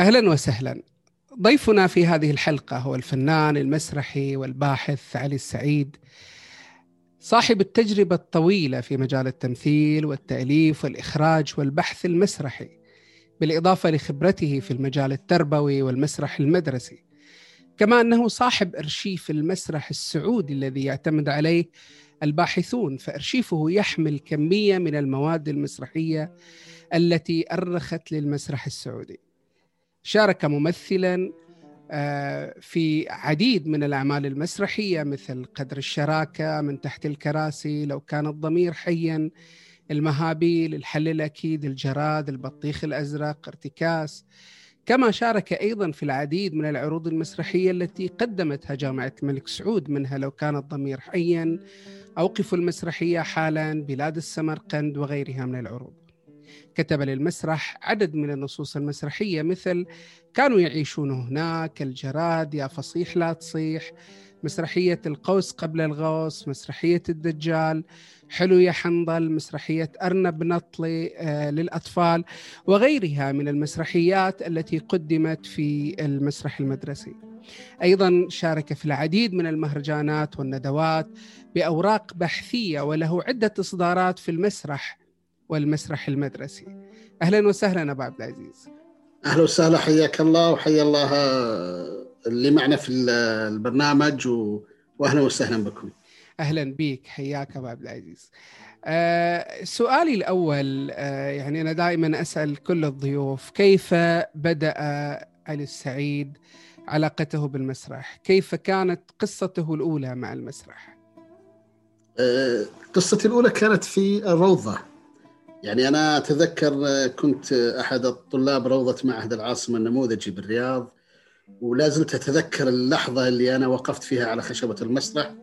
أهلا وسهلا. ضيفنا في هذه الحلقة هو الفنان المسرحي والباحث علي السعيد صاحب التجربة الطويلة في مجال التمثيل والتأليف والإخراج والبحث المسرحي بالإضافة لخبرته في المجال التربوي والمسرح المدرسي. كما أنه صاحب أرشيف المسرح السعودي الذي يعتمد عليه الباحثون فأرشيفه يحمل كمية من المواد المسرحية التي أرخت للمسرح السعودي. شارك ممثلا آه، في عديد من الأعمال المسرحية مثل قدر الشراكة من تحت الكراسي لو كان الضمير حيا المهابيل الحل الأكيد الجراد البطيخ الأزرق ارتكاس. كما شارك أيضا في العديد من العروض المسرحية التي قدمتها جامعة الملك سعود منها لو كان الضمير حيا أوقف المسرحية حالا بلاد السمرقند وغيرها من العروض. كتب للمسرح عدد من النصوص المسرحية مثل كانوا يعيشون هناك الجراد يا فصيح لا تصيح مسرحية القوس قبل الغوص مسرحية الدجال حلو يا حنظل مسرحية أرنب نطلي آه للأطفال وغيرها من المسرحيات التي قدمت في المسرح المدرسي. أيضا شارك في العديد من المهرجانات والندوات بأوراق بحثية وله عدة إصدارات في المسرح والمسرح المدرسي. أهلا وسهلا أبو عبد العزيز. أهلا وسهلا حياك الله وحيا الله اللي معنا في البرنامج و... واهلا وسهلا بكم. أهلا بك حياك أبو عبد العزيز. آه سؤالي الأول آه يعني أنا دائما أسأل كل الضيوف كيف بدأ علي السعيد علاقته بالمسرح؟ كيف كانت قصته الأولى مع المسرح؟ آه قصتي الأولى كانت في الروضة. يعني أنا أتذكر كنت أحد الطلاب روضة معهد العاصمة النموذجي بالرياض ولا زلت أتذكر اللحظة اللي أنا وقفت فيها على خشبة المسرح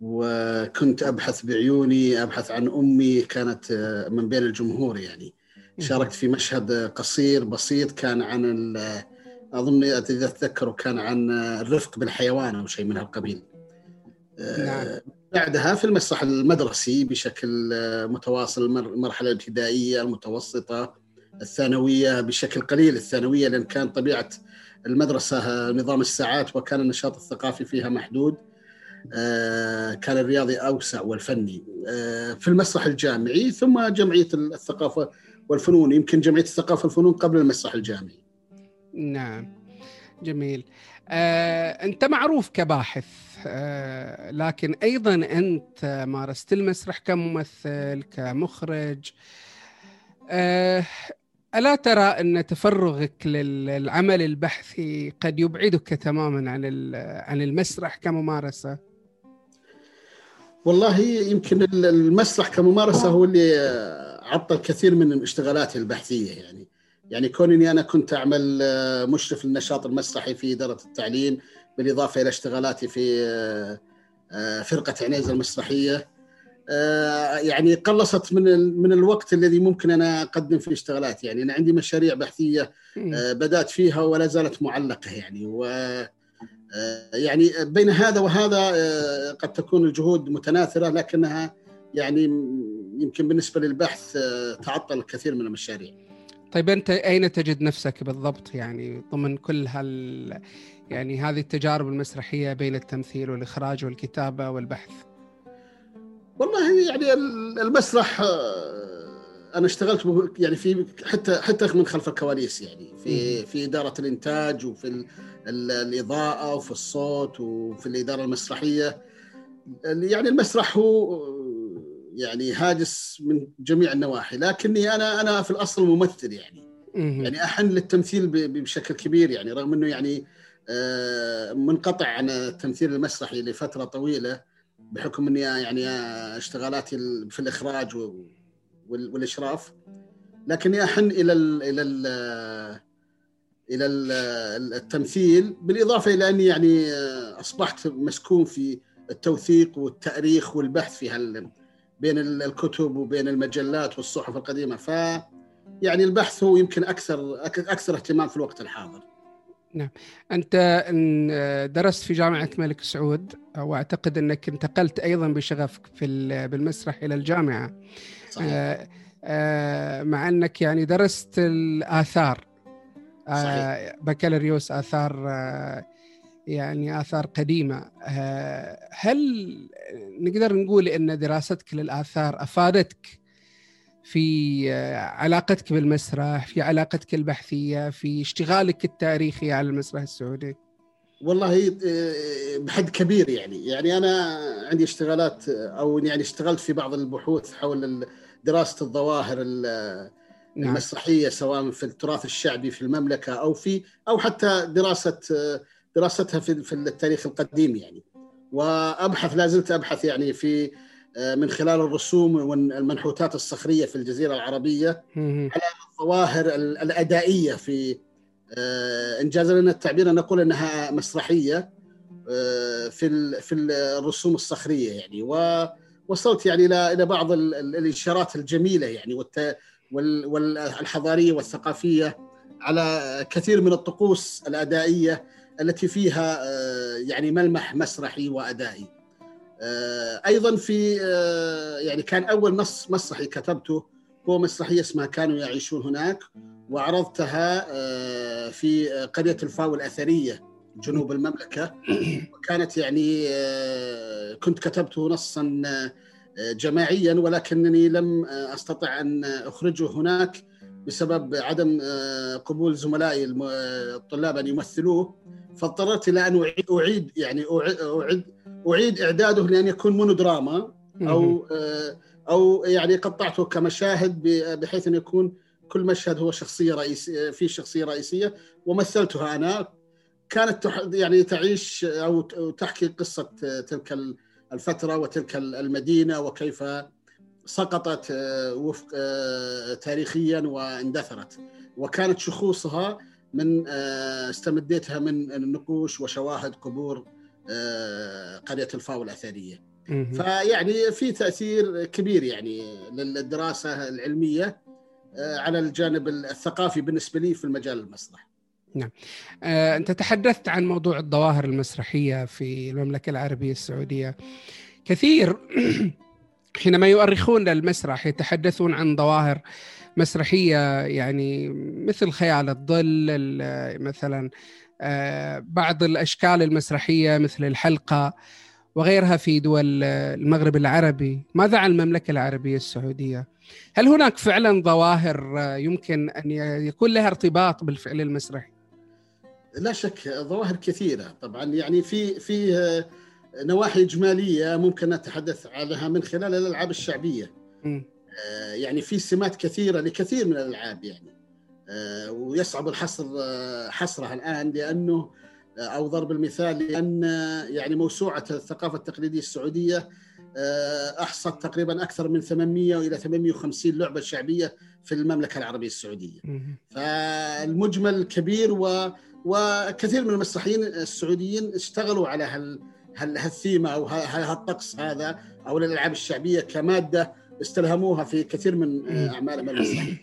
وكنت أبحث بعيوني أبحث عن أمي كانت من بين الجمهور يعني. شاركت في مشهد قصير بسيط كان عن أظن إذا أتذكر كان عن الرفق بالحيوان أو شيء من هالقبيل. نعم. بعدها في المسرح المدرسي بشكل متواصل المرحلة الابتدائية المتوسطة الثانوية بشكل قليل. الثانوية لأن كان طبيعة المدرسة نظام الساعات وكان النشاط الثقافي فيها محدود آه، كان الرياضي أوسع والفني. آه، في المسرح الجامعي ثم جمعية الثقافة والفنون يمكن جمعية الثقافة والفنون قبل المسرح الجامعي. نعم. جميل. آه، أنت معروف كباحث آه، لكن أيضا أنت مارست المسرح كممثل كمخرج آه، ألا ترى أن تفرغك للعمل البحثي قد يبعدك تماما عن عن المسرح كممارسة؟ والله يمكن المسرح كممارسة هو اللي عطل كثير من اشتغالاتي البحثية يعني يعني كونني أنا كنت أعمل آه، مشرف للنشاط المسرحي في إدارة التعليم بالإضافة إلى اشتغالاتي في آه، آه، فرقة عنيزة المسرحية. يعني قلصت من من الوقت الذي ممكن أنا أقدم فيه اشتغالات يعني أنا عندي مشاريع بحثية بدأت فيها ولا زالت معلقة يعني. و يعني بين هذا وهذا قد تكون الجهود متناثرة لكنها يعني يمكن بالنسبة للبحث تعطل الكثير من المشاريع. طيب أنت أين تجد نفسك بالضبط؟ يعني ضمن كل هال يعني هذه التجارب المسرحية بين التمثيل والإخراج والكتابة والبحث؟ والله يعني المسرح آه، أنا اشتغلت يعني في حتى حتى من خلف الكواليس يعني في في إدارة الإنتاج وفي الإضاءة وفي الصوت وفي الإدارة المسرحية. يعني المسرح هو يعني هاجس من جميع النواحي لكني أنا أنا في الأصل ممثل يعني. يعني أحن للتمثيل بشكل كبير يعني رغم إنه يعني آه، منقطع عن التمثيل المسرحي لفترة طويلة بحكم إني يعني اشتغالاتي في الإخراج والإشراف. لكني أحن إلى ال إلى ال إلى التمثيل بالإضافة إلى أني يعني أصبحت مسكون في التوثيق والتأريخ والبحث في هال بين الكتب وبين المجلات والصحف القديمة ف يعني البحث هو يمكن أكثر أكثر اهتمام في الوقت الحاضر. نعم أنت درست في جامعة الملك سعود وأعتقد أنك انتقلت أيضا بشغفك في بالمسرح إلى الجامعة. صحيح. آه آه مع أنك يعني درست الآثار آه بكالوريوس آثار آه يعني آثار قديمة. آه هل نقدر نقول إن دراستك للآثار أفادتك في علاقتك بالمسرح في علاقتك البحثية في اشتغالك التاريخي على المسرح السعودي؟ والله آه، بحد كبير يعني. يعني أنا عندي اشتغالات أو يعني اشتغلت في بعض البحوث حول دراسة الظواهر نعم. المسرحية سواء في التراث الشعبي في المملكة أو في أو حتى دراسة دراستها في في التاريخ القديم يعني. وأبحث لا زلت أبحث يعني في آه، من خلال الرسوم والمنحوتات الصخرية في الجزيرة العربية على الظواهر الأدائية في آه، انجاز لنا التعبير أن نقول إنها مسرحية آه، في في الرسوم الصخرية يعني. ووصلت يعني إلى إلى بعض الاشارات الجميلة يعني والحضارية والثقافية على كثير من الطقوس الأدائية. التي فيها يعني ملمح مسرحي وأدائي. آه، أيضا في آه، يعني كان أول نص مسرحي كتبته هو مسرحية اسمها كانوا يعيشون هناك وعرضتها آه، في قرية الفاو الأثرية جنوب المملكة وكانت يعني كنت كتبته نصا جماعيا ولكنني لم أستطع أن أخرجه هناك بسبب عدم قبول زملائي الطلاب أن يمثلوه فاضطررت إلى أن اعيد يعني اعيد اعيد إعداده لأن يكون مونودراما أو آه، أو يعني قطعته كمشاهد بحيث أن يكون كل مشهد هو شخصية رئيسيه في شخصية رئيسية. ومثلتها أنا كانت يعني تعيش أو تحكي قصة تلك الفترة وتلك المدينة وكيف سقطت آه، وفق آه، تاريخيا واندثرت. وكانت شخوصها من استمديتها من النقوش وشواهد قبور آه، قرية الفاو الأثرية. فيعني في تأثير كبير يعني للدراسة العلمية آه، على الجانب الثقافي بالنسبة لي في المجال المسرح. نعم. آه، أنت تحدثت عن موضوع الظواهر المسرحية في المملكة العربية السعودية. كثير حينما يؤرخون المسرح يتحدثون عن ظواهر مسرحية يعني مثل خيال الظل مثلا آه، بعض الأشكال المسرحية مثل الحلقة وغيرها في دول المغرب العربي. ماذا عن المملكة العربية السعودية؟ هل هناك فعلا ظواهر يمكن أن يكون لها ارتباط بالفعل المسرحي؟ لا شك ظواهر كثيرة طبعا. يعني في في نواحي إجمالية ممكن نتحدث عنها من خلال الألعاب الشعبية. م. آه، يعني في سمات كثيرة لكثير من الألعاب يعني آه، ويصعب الحصر آه، حصرها الآن لأنه أو ضرب المثال لأن يعني موسوعة الثقافة التقليدية السعودية أحصت تقريبا أكثر من 800 إلى 850 لعبة شعبية في المملكة العربية السعودية. فالمجمل كبير و وكثير من المسرحيين السعوديين اشتغلوا على هال هالثيمة أو هالطقس هذا أو الالعاب الشعبية كمادة استلهموها في كثير من اعمالهم المسرحيه.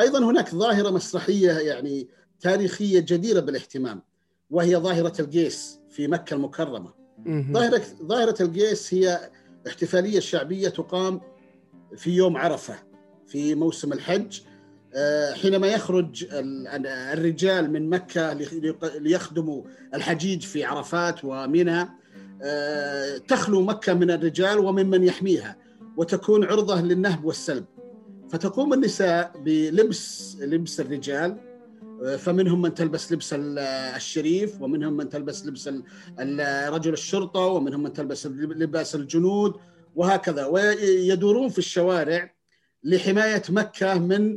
أيضا هناك ظاهرة مسرحية يعني تاريخية جديرة بالاهتمام وهي ظاهرة القيس في مكة المكرمة. ظاهرة ظاهرة القيس هي احتفالية شعبية تقام في يوم عرفة في موسم الحج آه، حينما يخرج الرجال من مكة ليخدموا الحجيج في عرفات ومنى آه، تخلو مكة من الرجال وممن يحميها وتكون عرضة للنهب والسلب. فتقوم النساء بلبس لبس الرجال فمنهم من تلبس لبس الشريف ومنهم من تلبس لبس رجل الشرطة ومنهم من تلبس لباس الجنود وهكذا. ويدورون في الشوارع لحماية مكة من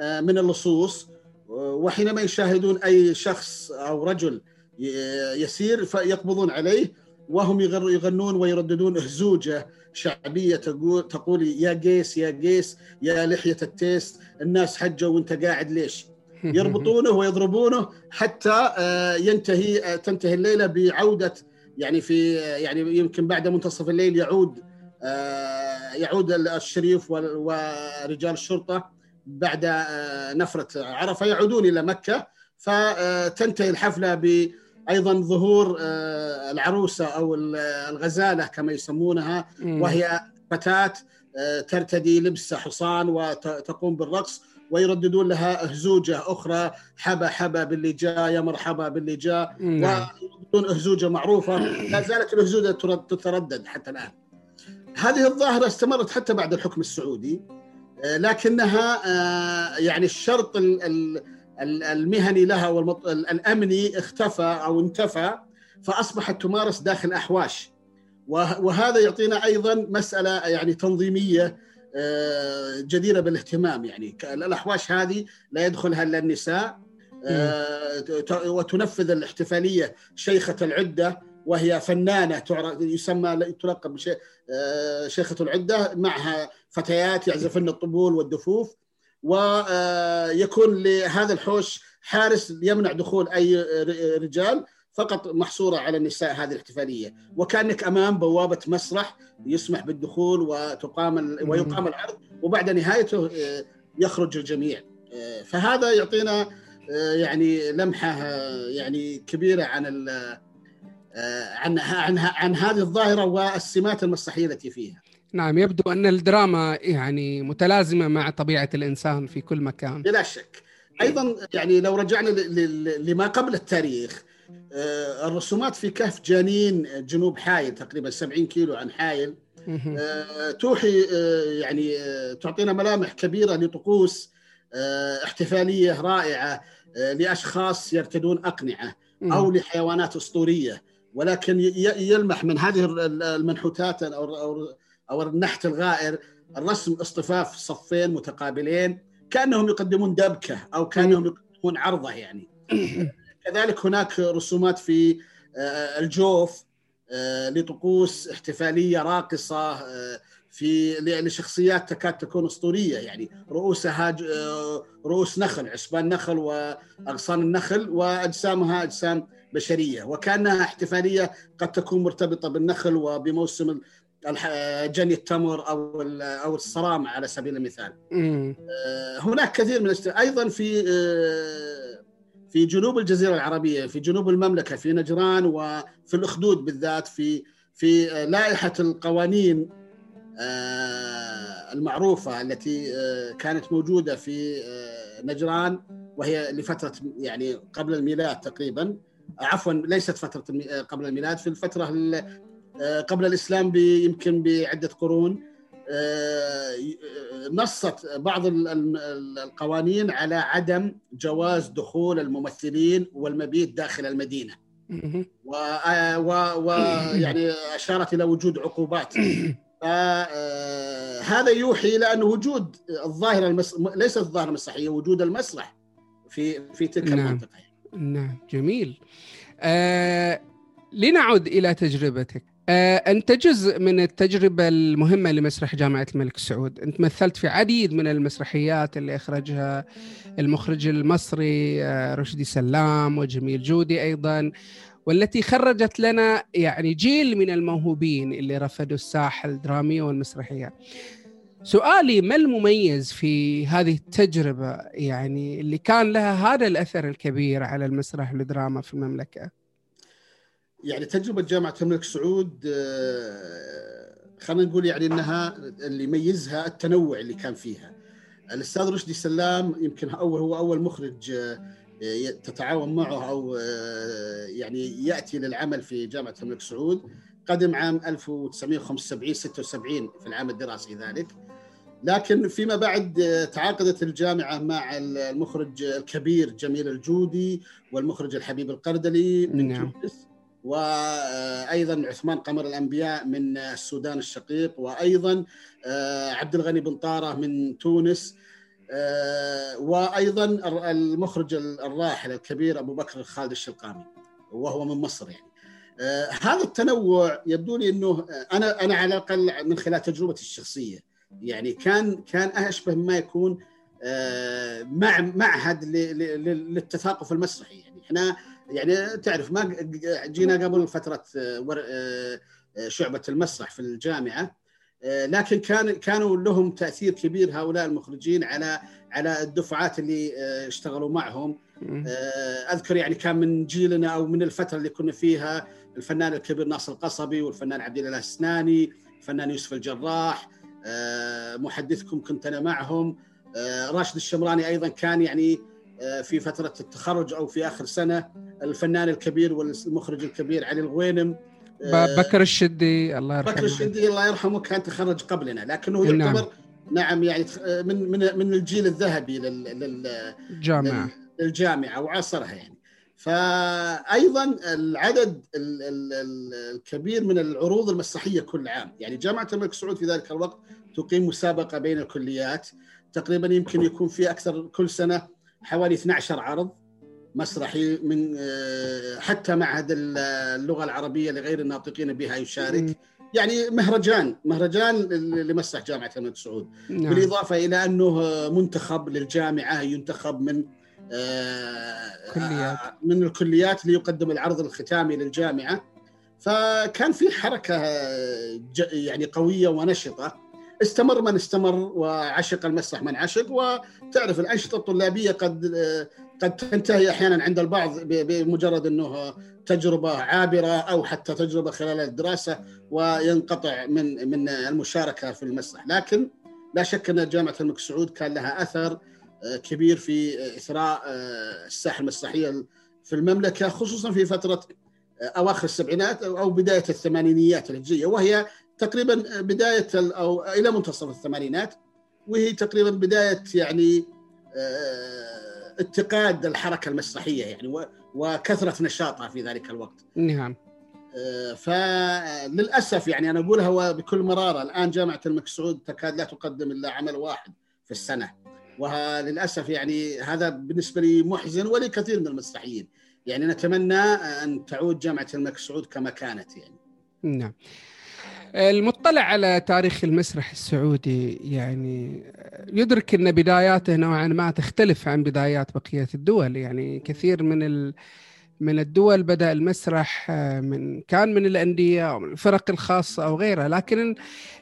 من اللصوص وحينما يشاهدون أي شخص أو رجل يسير فيقبضون عليه وهم يغنون ويرددون اهزوجه شعبية تقول تقول يا قيس يا قيس يا لحية التيس الناس حجوا وانت قاعد ليش؟ يربطونه ويضربونه حتى آه، ينتهي آه، تنتهي الليلة بعودة يعني في يعني يمكن بعد منتصف الليل يعود يعود الشريف ورجال الشرطة بعد نفرة عرفة يعودون إلى مكة فتنتهي الحفلة ب أيضا ظهور آه، العروسة أو الغزالة كما يسمونها وهي فتاة آه، ترتدي لبس حصان وتقوم بالرقص ويرددون لها أهزوجة أخرى حبا حبا باللي جاء يا مرحبا باللي جاء نعم. ويرددون أهزوجة معروفة لا زالت الأهزوجة تتردد حتى الآن. هذه الظاهرة استمرت حتى بعد الحكم السعودي آه، لكنها يعني الشرط المهني لها والامني اختفى أو انتفى فأصبحت تمارس داخل أحواش. وهذا يعطينا أيضا مسألة يعني تنظيمية آه، جديرة بالاهتمام يعني. الأحواش هذه لا يدخلها إلا النساء آه، وتنفذ الاحتفالية شيخة العدة وهي فنانة يسمى تلقب آه، شيخة العدة معها فتيات يعزفن الطبول والدفوف. ويكون لهذا الحوش حارس يمنع دخول أي رجال فقط محصورة على النساء هذه الاحتفالية. وكأنك أمام بوابة مسرح يسمح بالدخول وتقام ويقام العرض وبعد نهايته آه، يخرج الجميع. آه، فهذا يعطينا آه، يعني لمحة يعني كبيرة عن عن عن عن هذه الظاهرة والسمات المسرحية التي فيها. نعم يبدو أن الدراما يعني متلازمة مع طبيعة الإنسان في كل مكان. بلا شك. أيضا يعني لو رجعنا لما قبل التاريخ آه، الرسومات في كهف جانين جنوب حايل تقريبا 70 كيلو عن حايل آه، توحي آه، يعني تعطينا ملامح كبيرة لطقوس احتفالية رائعة لأشخاص يرتدون أقنعة أو لحيوانات أسطورية. ولكن يلمح من هذه المنحوتات أو أو النحت الغائر الرسم اصطفاف صفين متقابلين كأنهم يقدمون دبكة أو كأنهم يقدمون عرضة يعني. كذلك هناك رسومات في آه، الجوف آه، لطقوس احتفالية راقصة آه، في لشخصيات تكاد تكون أسطورية يعني. رؤوسها رؤوس نخل عصبان نخل وأغصان النخل وأجسامها أجسام بشرية. وكأنها احتفالية قد تكون مرتبطة بالنخل وبموسم جني التمر أو أو الصرام على سبيل المثال. آه، هناك كثير من أيضا في آه، في جنوب الجزيرة العربية في جنوب المملكة في نجران وفي الأخدود بالذات في في لائحة القوانين آه، المعروفة التي كانت موجودة في نجران وهي لفترة يعني قبل الميلاد تقريبا. عفوا ليست فترة قبل الميلاد في الفترة آه، قبل الإسلام يمكن بعدة قرون آه، نصت بعض القوانين على عدم جواز دخول الممثلين والمبيت داخل المدينة. ويعني آه، أشارت إلى وجود عقوبات. هذا يوحي إلى أن وجود الظاهره المس... ليست الظاهره المسرحية وجود المسرح في في تلك نعم. المنطقة. نعم جميل. آه لنعد إلى تجربتك. آه، أنت جزء من التجربة المهمة لمسرح جامعة الملك سعود. أنت مثلت في عديد من المسرحيات اللي أخرجها المخرج المصري آه، رشدي سلام وجميل جودي أيضا والتي خرجت لنا يعني جيل من الموهوبين اللي رفدوا الساحة الدرامية والمسرحية. سؤالي ما المميز في هذه التجربة يعني اللي كان لها هذا الأثر الكبير على المسرح والدراما في المملكة؟ يعني تجربة جامعة الملك سعود آه، خلينا نقول يعني إنها اللي يميزها التنوع اللي كان فيها. الأستاذ رشدي سلام يمكن اول هو أول مخرج آه، تتعاون معه أو آه، يعني يأتي للعمل في جامعة الملك سعود قدم عام 1975 76 في العام الدراسي ذلك لكن فيما بعد تعاقدت الجامعة مع المخرج الكبير جميل الجودي والمخرج الحبيب القردلي من نعم. تونس وأيضا عثمان قمر الأنبياء من السودان الشقيق وأيضا آه، عبد الغني بن طارة من تونس آه، وأيضا المخرج الراحل الكبير أبو بكر خالد الشلقامي وهو من مصر يعني. آه هذا التنوع يبدو لي إنه أنا أنا على الأقل من خلال تجربتي الشخصية يعني كان كان أشبه ما يكون مع معهد للتثاقف المسرحي يعني. إحنا يعني تعرف ما جينا قبل فترة آه، آه، شعبة المسرح في الجامعة آه، لكن كان كانوا لهم تأثير كبير هؤلاء المخرجين على على الدفعات اللي آه، اشتغلوا معهم. آه، أذكر يعني كان من جيلنا أو من الفترة اللي كنا فيها الفنان الكبير ناصر القصبي والفنان عبد الله السناني الفنان يوسف الجراح محدثكم كنت أنا معهم راشد الشمراني أيضا كان يعني في فترة التخرج أو في آخر سنة الفنان الكبير والمخرج الكبير علي الغوينم آه، بكر الشدي الله يرحمه. بكر الشدي الله يرحمه كان تخرج قبلنا لكنه نعم. يعتبر نعم, نعم يعني من من من الجيل الذهبي للجامعه للجامعة وعصرها يعني. فايضا العدد الكبير من العروض المسرحية كل عام. يعني جامعة الملك سعود في ذلك الوقت تقيم مسابقة بين الكليات. تقريبا يمكن يكون في أكثر كل سنة حوالي 12 عرض مسرحي من آه، حتى معهد اللغة العربية لغير الناطقين بها يشارك. يعني مهرجان مهرجان لمسرح جامعة الملك سعود. نعم. بالإضافة إلى أنه منتخب للجامعة ينتخب من آه، كليات. من الكليات ليقدم العرض الختامي للجامعة. فكان في حركة يعني قوية ونشطة. استمر من استمر وعشق المسرح من عشق. وتعرف الأنشطة الطلابية قد قد تنتهي أحيانا عند البعض بمجرد أنه تجربة عابرة أو حتى تجربة خلال الدراسة وينقطع من من المشاركة في المسرح، لكن لا شك أن جامعة الملك سعود كان لها أثر آه، كبير في إثراء آه، الساحة المسرحية في المملكة خصوصا في فترة آه، أواخر السبعينات أو بداية الثمانينيات الهجرية. وهي تقريبا بداية أو إلى منتصف الثمانينات وهي تقريبا بداية يعني اتقاد الحركة المسرحية يعني وكثرة نشاطها في ذلك الوقت. نعم. آه، فللاسف يعني أنا أقولها بكل مرارة الآن جامعة الملك سعود تكاد لا تقدم إلا عمل واحد في السنة وللاسف يعني هذا بالنسبة لي محزن ولكثير من المسرحيين يعني نتمنى أن تعود جامعة الملك سعود كما كانت يعني. نعم. المطلع على تاريخ المسرح السعودي يعني يدرك إن بداياته نوعا ما تختلف عن بدايات بقية الدول. يعني كثير من ال من الدول بدأ المسرح آه، من كان من الأندية أو من الفرق الخاصة أو غيرها لكن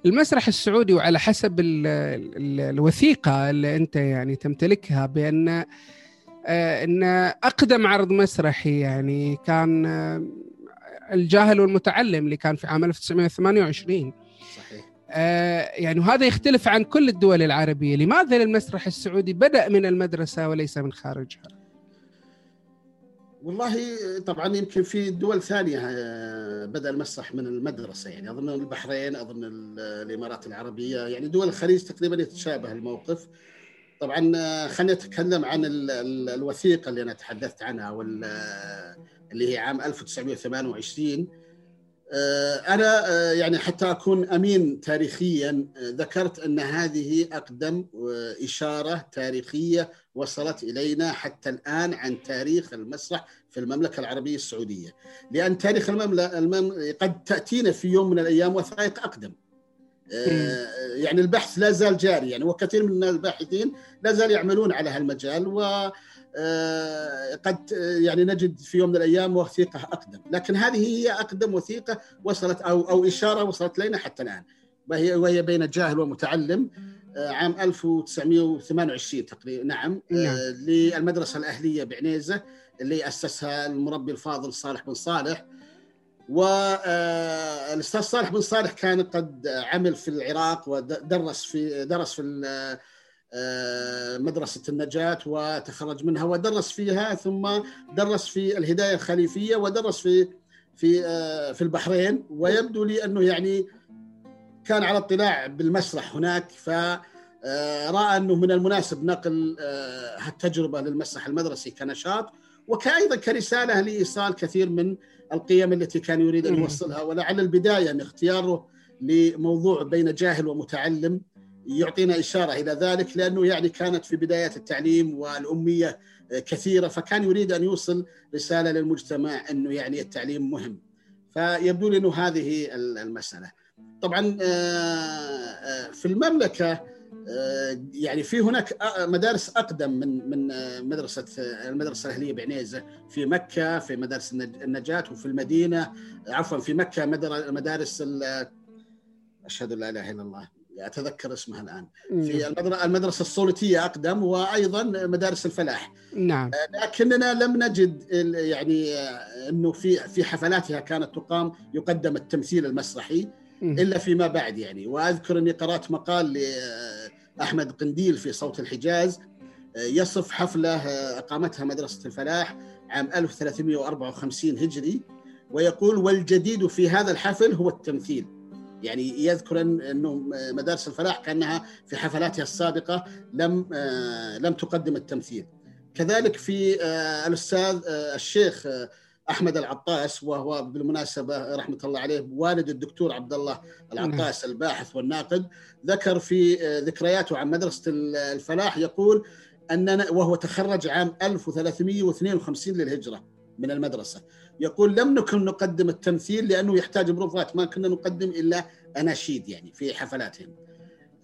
المسرح السعودي وعلى حسب ال ال الوثيقة اللي أنت يعني تمتلكها بأن آه، أن أقدم عرض مسرحي يعني كان آه، الجاهل والمتعلم اللي كان في عام 1928 صحيح. آه يعني وهذا يختلف عن كل الدول العربية. لماذا المسرح السعودي بدأ من المدرسة وليس من خارجها؟ والله طبعا يمكن في دول ثانية آه، بدأ المسرح من المدرسة. يعني أظن البحرين أظن الإمارات العربية. يعني دول الخليج تقريبا يتشابه الموقف. طبعا آه، خلينا نتكلم عن الوثيقة اللي أنا تحدثت عنها وال اللي هي عام 1928 آه، أنا آه، يعني حتى أكون أمين تاريخيا آه، ذكرت أن هذه أقدم إشارة تاريخية وصلت إلينا حتى الآن عن تاريخ المسرح في المملكة العربية السعودية. لأن تاريخ المملكة قد تأتينا في يوم من الأيام وثائق أقدم. يعني البحث لا زال جاري. يعني وكثير من الباحثين لا زال يعملون على هالمجال و قد يعني نجد في يوم من الأيام وثيقة أقدم، لكن هذه هي أقدم وثيقة وصلت أو أو إشارة وصلت الينا حتى الآن. وهي وهي بين جاهل ومتعلم آه، عام 1928 تقريبا. نعم, آه، نعم. للمدرسة الأهلية بعنيزة اللي أسسها المربي الفاضل صالح بن صالح. والاستاذ صالح بن صالح كان قد عمل في العراق ودرس في درس في آه، مدرسة النجاة وتخرج منها ودرس فيها ثم درس في الهداية الخليفية ودرس في في آه، في البحرين. ويبدو لي أنه يعني كان على اطلاع بالمسرح هناك فرأى آه، أنه من المناسب نقل هالتجربة للمسرح المدرسي كنشاط. وكأيضا كرسالة لإيصال كثير من القيم التي كان يريد أن يوصلها. ولعل البداية من اختياره لموضوع بين جاهل ومتعلم. يعطينا إشارة إلى ذلك لأنه يعني كانت في بداية التعليم والأمية كثيرة فكان يريد أن يوصل رسالة للمجتمع أنه يعني التعليم مهم. فيبدو لي إنه هذه المسألة. طبعا في المملكة يعني في هناك مدارس أقدم من من مدرسة المدرسة الأهلية بعنيزة. في مكة في مدارس النجاة وفي المدينة. عفوا في مكة مدارس أشهد لا إله إلا الله. أتذكر اسمها الآن. في المدرسة الصولتيه أقدم وأيضا مدارس الفلاح. نعم. لكننا لم نجد يعني إنه في في حفلاتها كانت تقام يقدم التمثيل المسرحي إلا فيما بعد يعني. وأذكر أني قرأت مقال لاحمد قنديل في صوت الحجاز يصف حفلة أقامتها مدرسة الفلاح عام 1354 هجري ويقول والجديد في هذا الحفل هو التمثيل. يعني يذكر أنه مدارس الفلاح كأنها في حفلاتها السابقة لم لم تقدم التمثيل. كذلك في الأستاذ الشيخ أحمد العطاس وهو بالمناسبة رحمة الله عليه والد الدكتور عبد الله العطاس الباحث والناقد ذكر في ذكرياته عن مدرسة الفلاح يقول أننا وهو تخرج عام 1352 للهجرة. من المدرسة. يقول لم نكن نقدم التمثيل لأنه يحتاج بروفات ما كنا نقدم إلا أناشيد يعني في حفلاتهم.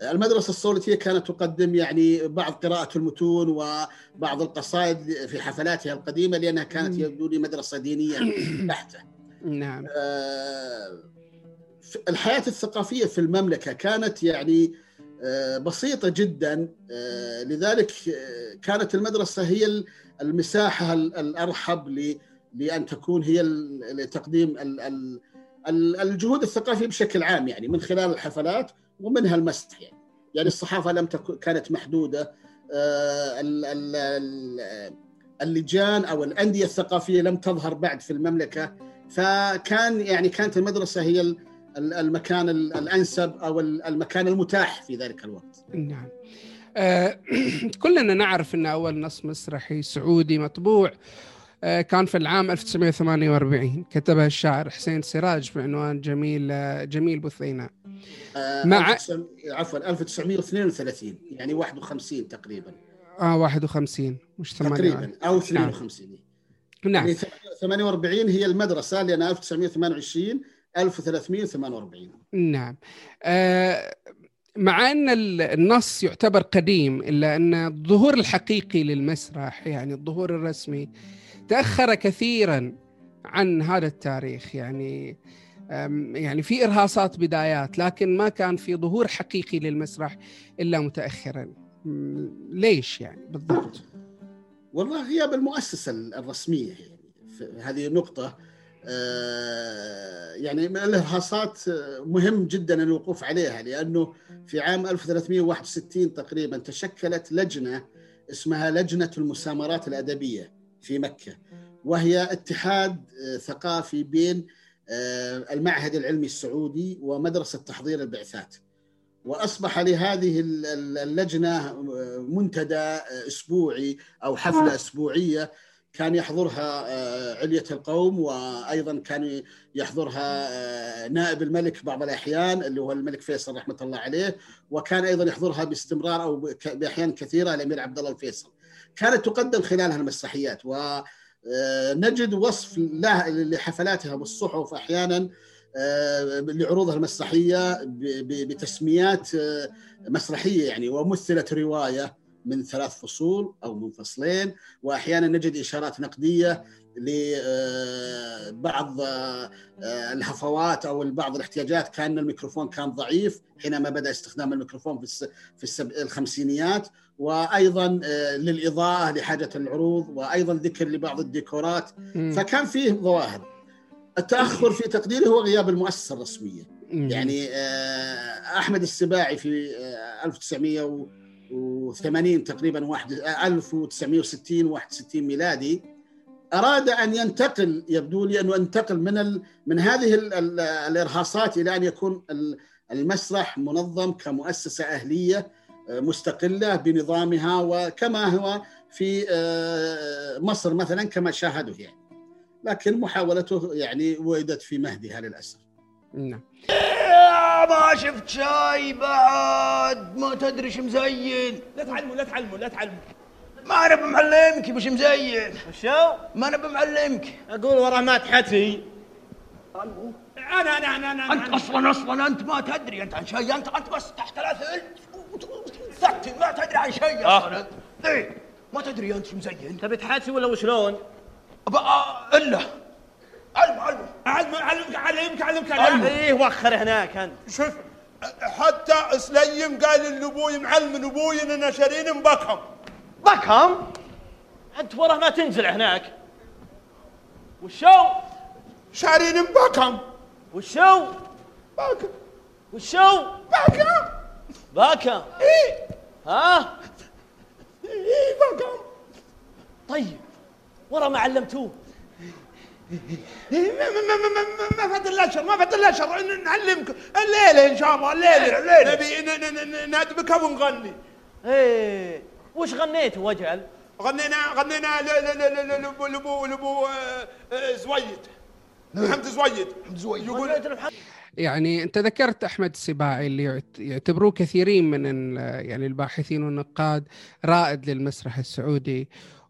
المدرسة الصولتية كانت تقدم يعني بعض قراءة المتون وبعض القصائد في حفلاتها القديمة لأنها كانت يبدو لي مدرسة دينية بحتة. نعم. الحياة الثقافية في المملكة كانت يعني بسيطة جدا. لذلك كانت المدرسة هي المساحة الأرحب لأن تكون هي لتقديم الجهود الثقافية بشكل عام يعني من خلال الحفلات ومنها المسح يعني. يعني الصحافة لم تكن كانت محدودة. اللجان أو الأندية الثقافية لم تظهر بعد في المملكة. فكان يعني كانت المدرسة هي المكان الأنسب أو المكان المتاح في ذلك الوقت. نعم. آه كلنا نعرف إن أول نص مسرحي سعودي مطبوع آه كان في العام 1948 كتبها الشاعر حسين سراج بعنوان جميل جميل بثيناء. مع عفوا 1932 يعني 51 تقريبا آه 51 مش 48 تقريبا أو 52 نعم يعني 48 هي المدرسة لأن 1928 1348 نعم. آه مع أن النص يعتبر قديم إلا أن الظهور الحقيقي للمسرح يعني الظهور الرسمي تأخر كثيرا عن هذا التاريخ. يعني يعني في إرهاصات بدايات لكن ما كان في ظهور حقيقي للمسرح إلا متاخرا. ليش يعني بالضبط؟ والله غياب المؤسسة الرسمية يعني هذه نقطه آه، يعني الارهاصات مهم جدا الوقوف عليها لأنه في عام 1361 تقريبا تشكلت لجنة اسمها لجنة المسامرات الأدبية في مكة وهي اتحاد آه، ثقافي بين آه، المعهد العلمي السعودي ومدرسة تحضير البعثات. وأصبح لهذه اللجنة منتدى أسبوعي أو حفلة أسبوعية كان يحضرها آه، علية القوم وأيضا كان يحضرها آه، نائب الملك بعض الأحيان اللي هو الملك فيصل رحمة الله عليه وكان أيضا يحضرها باستمرار أو بأحيان كثيرة الأمير عبد الله الفيصل. كانت تقدم خلالها المسرحيات و آه، وصف لها لحفلاتها بالصحف أحيانا آه، لعروضها المسرحيه بتسميات مسرحية يعني ومثلت رواية. من ثلاث فصول أو من فصلين وأحيانا نجد إشارات نقدية لبعض آه، آه، الهفوات أو بعض الاحتياجات كأن الميكروفون كان ضعيف حينما بدأ استخدام الميكروفون في في الخمسينيات وأيضا آه، للإضاءة لحاجة العروض وأيضا ذكر لبعض الديكورات. فكان فيه ظواهر. التأخر في تقديري هو غياب المؤسسة الرسمية. يعني أحمد السباعي في 1900 و80 تقريبا واحد 1960 61 ميلادي. أراد أن ينتقل يبدو لي أنه ينتقل من ال من هذه ال ال الإرهاصات إلى أن يكون المسرح منظم كمؤسسة أهلية آه، مستقلة بنظامها وكما هو في آه، مصر مثلا كما شاهدوا يعني. لكن محاولته يعني وجدت في مهدها للأسف. نعم. ما شفت شاي بعد. ما تدري إيش مزين. لا تعلموا لا تعلموا لا تعلموا. ما أنا بمعلمك وش مزين. شو؟ ما أنا بمعلمك. أقول ورا ما تحتي أنا أنا أنا أنا أنت أصلا أصلا أنت ما تدري. أنت عن شيء انت أنت بس تحت الأثل. تحت ما تدري عن شيء أصلا. انت إيه. ما تدري أنت شو مزين. تبي تحاسي ولا وشلون؟ آه، إلا. علم علم. علم علمك علمك علمك علم. إيه وخر هناك أنت. شوف حتى سليم قال ان أبوي معلم أبوي اننا شارين بكم. بكم؟ أنت وراه ما تنزل هناك. وشو؟ شارين بكم. وشو؟ بكم. وشو؟ بكم. باكا إيه. ها؟ إيه بكم. طيب ورا ما علمتوه. ما ما ما ما ما ما فات إلا شهر ما فات إلا شهر إن- نعلمك. الليلة إن شاء الله الليلة. الليلة. نبي ندبك ونغني إيه. وش غنيت وجعل غنينا غنينا ل- ل- ل- ل- لبو لبو لبو آه، آه، زويد. حمد زويد. حمد زويد. يقول يعني أنت ذكرت أحمد السباعي اللي يعت- يعتبروه كثيرين من ال- يعني الباحثين والنقاد رائد للمسرح السعودي.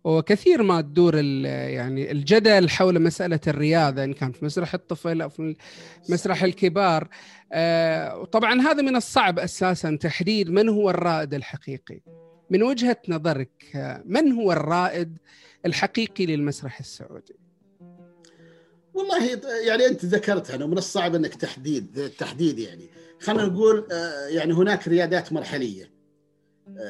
وكثير ما تدور يعني الجدل حول مسألة الرياضة إن كان في مسرح الطفل أو في مسرح الكبار. آه، وطبعا هذا من الصعب أساسا تحديد من هو الرائد الحقيقي. من وجهة نظرك آه، من هو الرائد الحقيقي للمسرح السعودي؟ والله يعني أنت ذكرتها إنه من الصعب إنك تحديد التحديد يعني. خلينا نقول آه، يعني هناك ريادات مرحلية.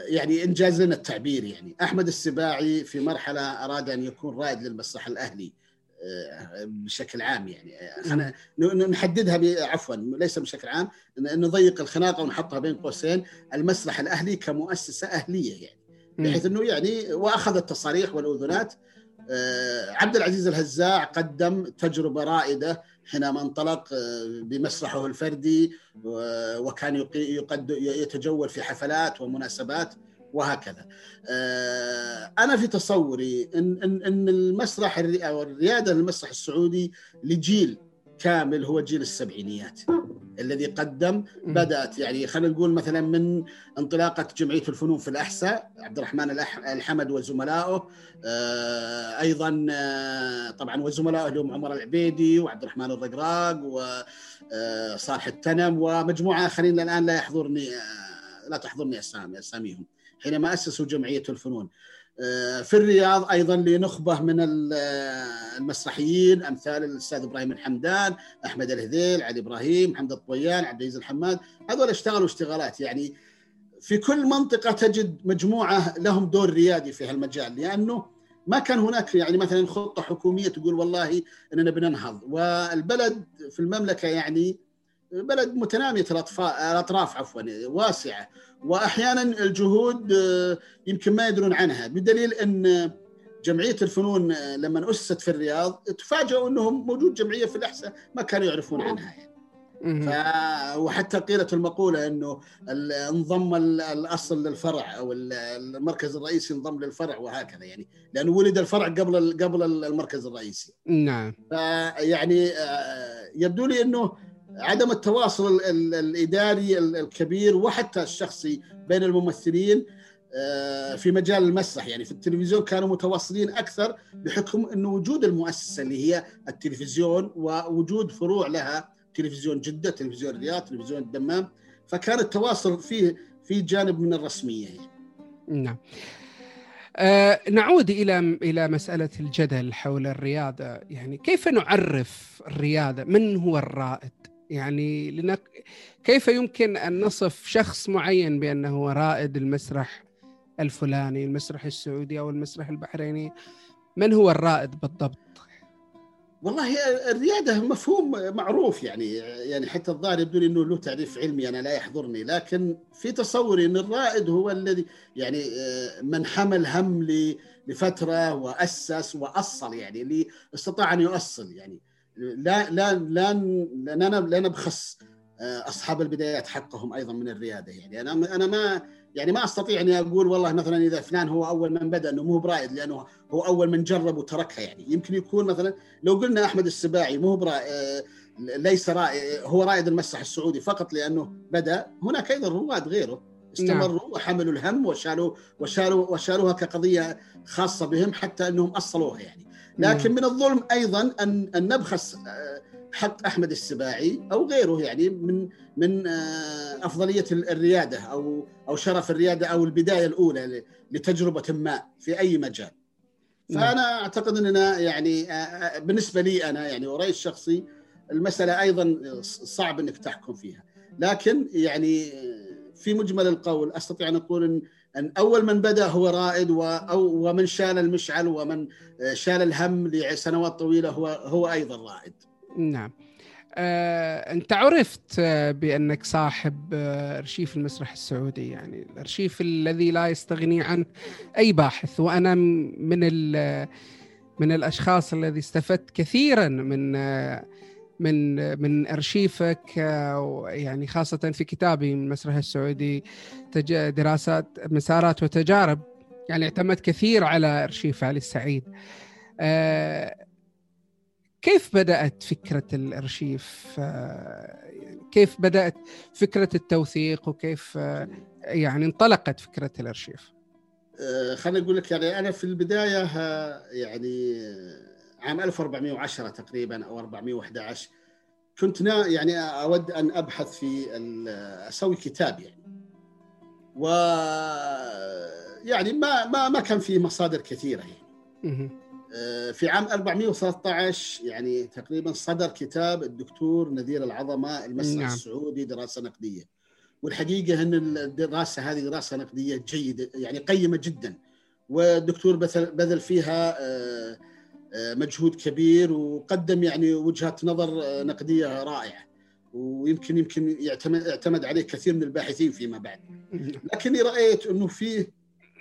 يعني إنجاز لنا التعبير يعني. أحمد السباعي في مرحلة أراد أن يكون رائد للمسرح الأهلي آه، بشكل عام يعني. خلينا نحددها ب- عفوا ليس بشكل عام نضيق الخناقة ونحطها بين قوسين المسرح الأهلي كمؤسسة أهلية يعني. بحيث إنه يعني واخذ التصاريح والاذونات آه، عبد العزيز الهزاع قدم تجربة رائدة حينما انطلق آه، بمسرحه الفردي وكان يتجول في حفلات ومناسبات وهكذا. آه، أنا في تصوري إن المسرح الري- أو الريادة للمسرح السعودي لجيل كامل هو جيل السبعينيات الذي قدم بدأت يعني خلينا نقول مثلا من انطلاقة جمعية الفنون في الأحساء عبد الرحمن الحمد وزملائه آه، أيضا آه، طبعا وزملائه اللي هم عمر العبيدي وعبد الرحمن الرقراق وصالح التنم ومجموعة اخرين الآن لا يحضرني آه، لا تحضرني اسامي أساميهم حينما أسسوا جمعية الفنون. آه، في الرياض أيضا لنخبة من آه، المسرحيين أمثال الأستاذ إبراهيم الحمدان، أحمد الهذيل، علي إبراهيم، محمد الطويان، عبد العزيز الحماد، هذول اشتغلوا اشتغالات. يعني في كل منطقة تجد مجموعة لهم دور ريادي في هالمجال لأنه ما كان هناك يعني مثلا خطة حكومية تقول والله إننا بننهض. والبلد في المملكة يعني بلد متنامية الاطفال الأطراف عفوا واسعة. وأحيانا الجهود آه، يمكن ما يدرون عنها. بدليل أن جمعية الفنون آه، لما أسست في الرياض تفاجئوا أنهم موجود جمعية في الأحساء ما كانوا يعرفون عنها. يعني. ف... وحتى قيلت المقولة أنه ال- انضم ال- الأصل للفرع أو ال- المركز الرئيسي انضم للفرع وهكذا يعني. لأنه ولد الفرع قبل قبل المركز الرئيسي. نعم. فيعني آه، يبدو لي أنه عدم التواصل ال- ال- الإداري ال- الكبير وحتى الشخصي بين الممثلين آه، في مجال المسرح. يعني في التلفزيون كانوا متواصلين أكثر بحكم انه وجود المؤسسة اللي هي التلفزيون ووجود فروع لها تلفزيون جدة، تلفزيون الرياض، تلفزيون الدمام فكان التواصل فيه في جانب من الرسمية. يعني. نعم. آه نعود إلى إلى مسألة الجدل حول الرياضة. يعني كيف نعرف الرياضة؟ من هو الرائد؟ يعني لنك كيف يمكن أن نصف شخص معين بأنه هو رائد المسرح الفلاني المسرح السعودي أو المسرح البحريني؟ من هو الرائد بالضبط؟ والله الريادة مفهوم معروف يعني يعني حتى الظاهر يبدو إنه له تعريف علمي أنا لا يحضرني لكن في تصوري إن الرائد هو الذي يعني آه، من حمل هم لفترة وأسس وأصل يعني اللي استطاع أن يؤصل يعني. لا لا لا لا لا, لا نبخس آه، أصحاب البدايات حقهم أيضا من الريادة يعني. أنا أنا ما يعني ما أستطيع أني أقول والله مثلا إذا فلان هو أول من بدأ إنه مو برائد لأنه هو أول من جرب وتركها يعني. يمكن يكون مثلا لو قلنا أحمد السباعي مو آه، ليس رائد هو رائد المسرح السعودي فقط لأنه بدأ هناك أيضا رواد غيره. استمروا وحملوا الهم وشالوا وشالوا وشالوها كقضية خاصة بهم حتى إنهم أصلوها يعني. لكن من الظلم أيضا أن أن نبخس آه، حق أحمد السباعي أو غيره يعني من من آه، أفضلية الريادة أو أو شرف الريادة أو البداية الأولى لتجربة ما في أي مجال. فأنا أعتقد أننا يعني آه، بالنسبة لي أنا يعني ورأيي الشخصي المسألة أيضا صعب إنك تحكم فيها، لكن يعني في مجمل القول أستطيع أن أقول إن أن أول من بدأ هو رائد أو ومن شال المشعل ومن شال الهم لسنوات طويلة هو هو أيضا رائد. نعم. آه، أنت عرفت بأنك صاحب آه، أرشيف المسرح السعودي يعني الأرشيف الذي لا يستغني عنه أي باحث وأنا من من الأشخاص الذي استفدت كثيرا من آه، من من أرشيفك يعني خاصة في كتابي من المسرح السعودي دراسات مسارات وتجارب. يعني اعتمدت كثير على أرشيف علي السعيد. كيف بدأت فكرة الأرشيف؟ كيف بدأت فكرة التوثيق؟ وكيف يعني انطلقت فكرة الأرشيف؟ خليني أقول لك يعني أنا في البداية يعني عام 1410 تقريبا أو 411 كنت يعني أود أن أبحث في أسوي كتاب يعني. و يعني ما ما ما كان في مصادر كثيرة يعني. آه، في عام 413 يعني تقريبا صدر كتاب الدكتور نذير العظمة المسرح نعم. السعودي دراسة نقدية. والحقيقة إن الدراسة هذه دراسة نقدية جيدة يعني قيمة جدا. والدكتور بذل فيها آه، مجهود كبير وقدم يعني وجهات نظر نقدية رائعة. ويمكن يمكن يعتمد اعتمد عليه كثير من الباحثين فيما بعد. لكني رأيت أنه فيه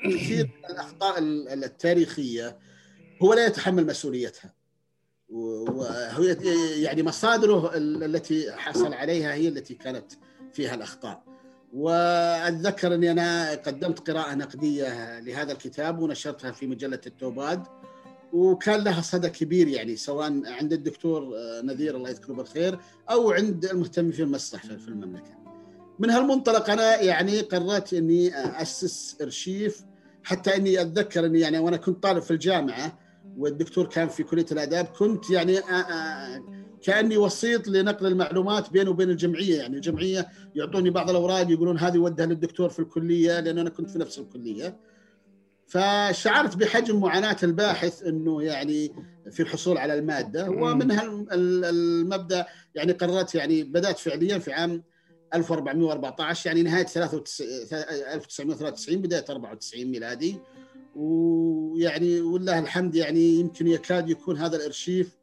كثير من الأخطاء التاريخية هو لا يتحمل مسؤوليتها. وهي يعني مصادره التي حصل عليها هي التي كانت فيها الأخطاء. واتذكر اني أنا قدمت قراءة نقدية لهذا الكتاب ونشرتها في مجلة التوباد. وكان لها صدى كبير يعني سواء عند الدكتور نذير الله يذكره بالخير أو عند المهتمين في المسرح في المملكة. من هالمنطلق أنا يعني قررت إني أسس أرشيف حتى إني أتذكر إني يعني وأنا كنت طالب في الجامعة والدكتور كان في كلية الآداب كنت يعني آه، آه، كأني وسيط لنقل المعلومات بينه وبين الجمعية يعني الجمعية يعطوني بعض الأوراق يقولون هذه ودها للدكتور في الكلية لأن أنا كنت في نفس الكلية فشعرت بحجم معاناة الباحث إنه يعني في الحصول على المادة. ومن المبدأ يعني قررت يعني بدأت فعليا في عام 1414 يعني نهاية 1993 بداية 94 ميلادي. ويعني والله الحمد يعني يمكن يكاد يكون هذا الأرشيف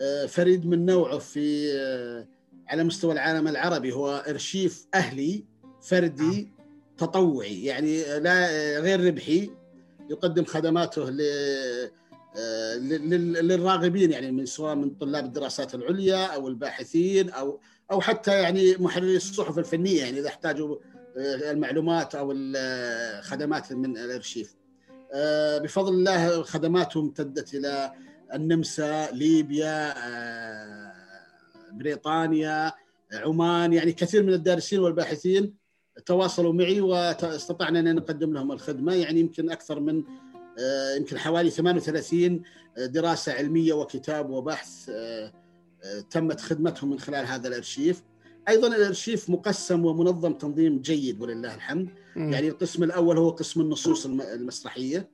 آه، فريد من نوعه في آه، على مستوى العالم العربي. هو أرشيف أهلي فردي تطوعي يعني لا غير ربحي. يقدم خدماته آه، للراغبين يعني من سواء من طلاب الدراسات العليا أو الباحثين أو أو حتى يعني محرري الصحف الفنية يعني إذا احتاجوا المعلومات أو الخدمات من الأرشيف. آه، بفضل الله خدماتهم امتدت إلى النمسا ليبيا آه، بريطانيا عمان يعني كثير من الدارسين والباحثين تواصلوا معي واستطعنا أن نقدم لهم الخدمة يعني يمكن أكثر من آه، يمكن حوالي 38 دراسة علمية وكتاب وبحث تمت خدمتهم من خلال هذا الأرشيف. أيضا الأرشيف مقسم ومنظم تنظيم جيد ولله الحمد. م. يعني القسم الأول هو قسم النصوص المسرحية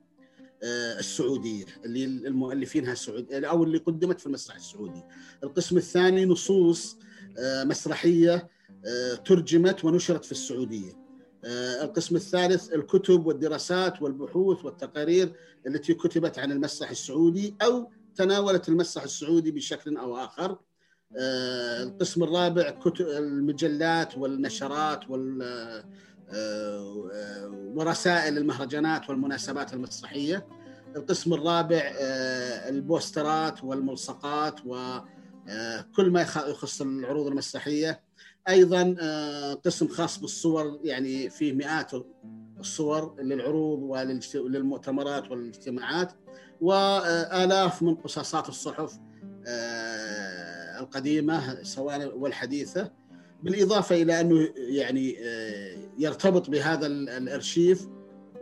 آه، السعودية اللي المؤلفينها السعود أو اللي قدمت في المسرح السعودي. القسم الثاني نصوص آه، مسرحية آه، ترجمت ونشرت في السعودية. القسم الثالث الكتب والدراسات والبحوث والتقارير التي كتبت عن المسرح السعودي أو تناولت المسرح السعودي بشكل أو آخر. آه، القسم الرابع المجلات والنشرات وال آه، ورسائل المهرجانات والمناسبات المسرحية. القسم الرابع آه، البوسترات والملصقات وكل ما يخص العروض المسرحية. أيضا قسم خاص بالصور يعني فيه مئات الصور للعروض وللمؤتمرات والاجتماعات والاف من قصاصات الصحف القديمة سواء والحديثة بالإضافة إلى أنه يعني آه، يرتبط بهذا الأرشيف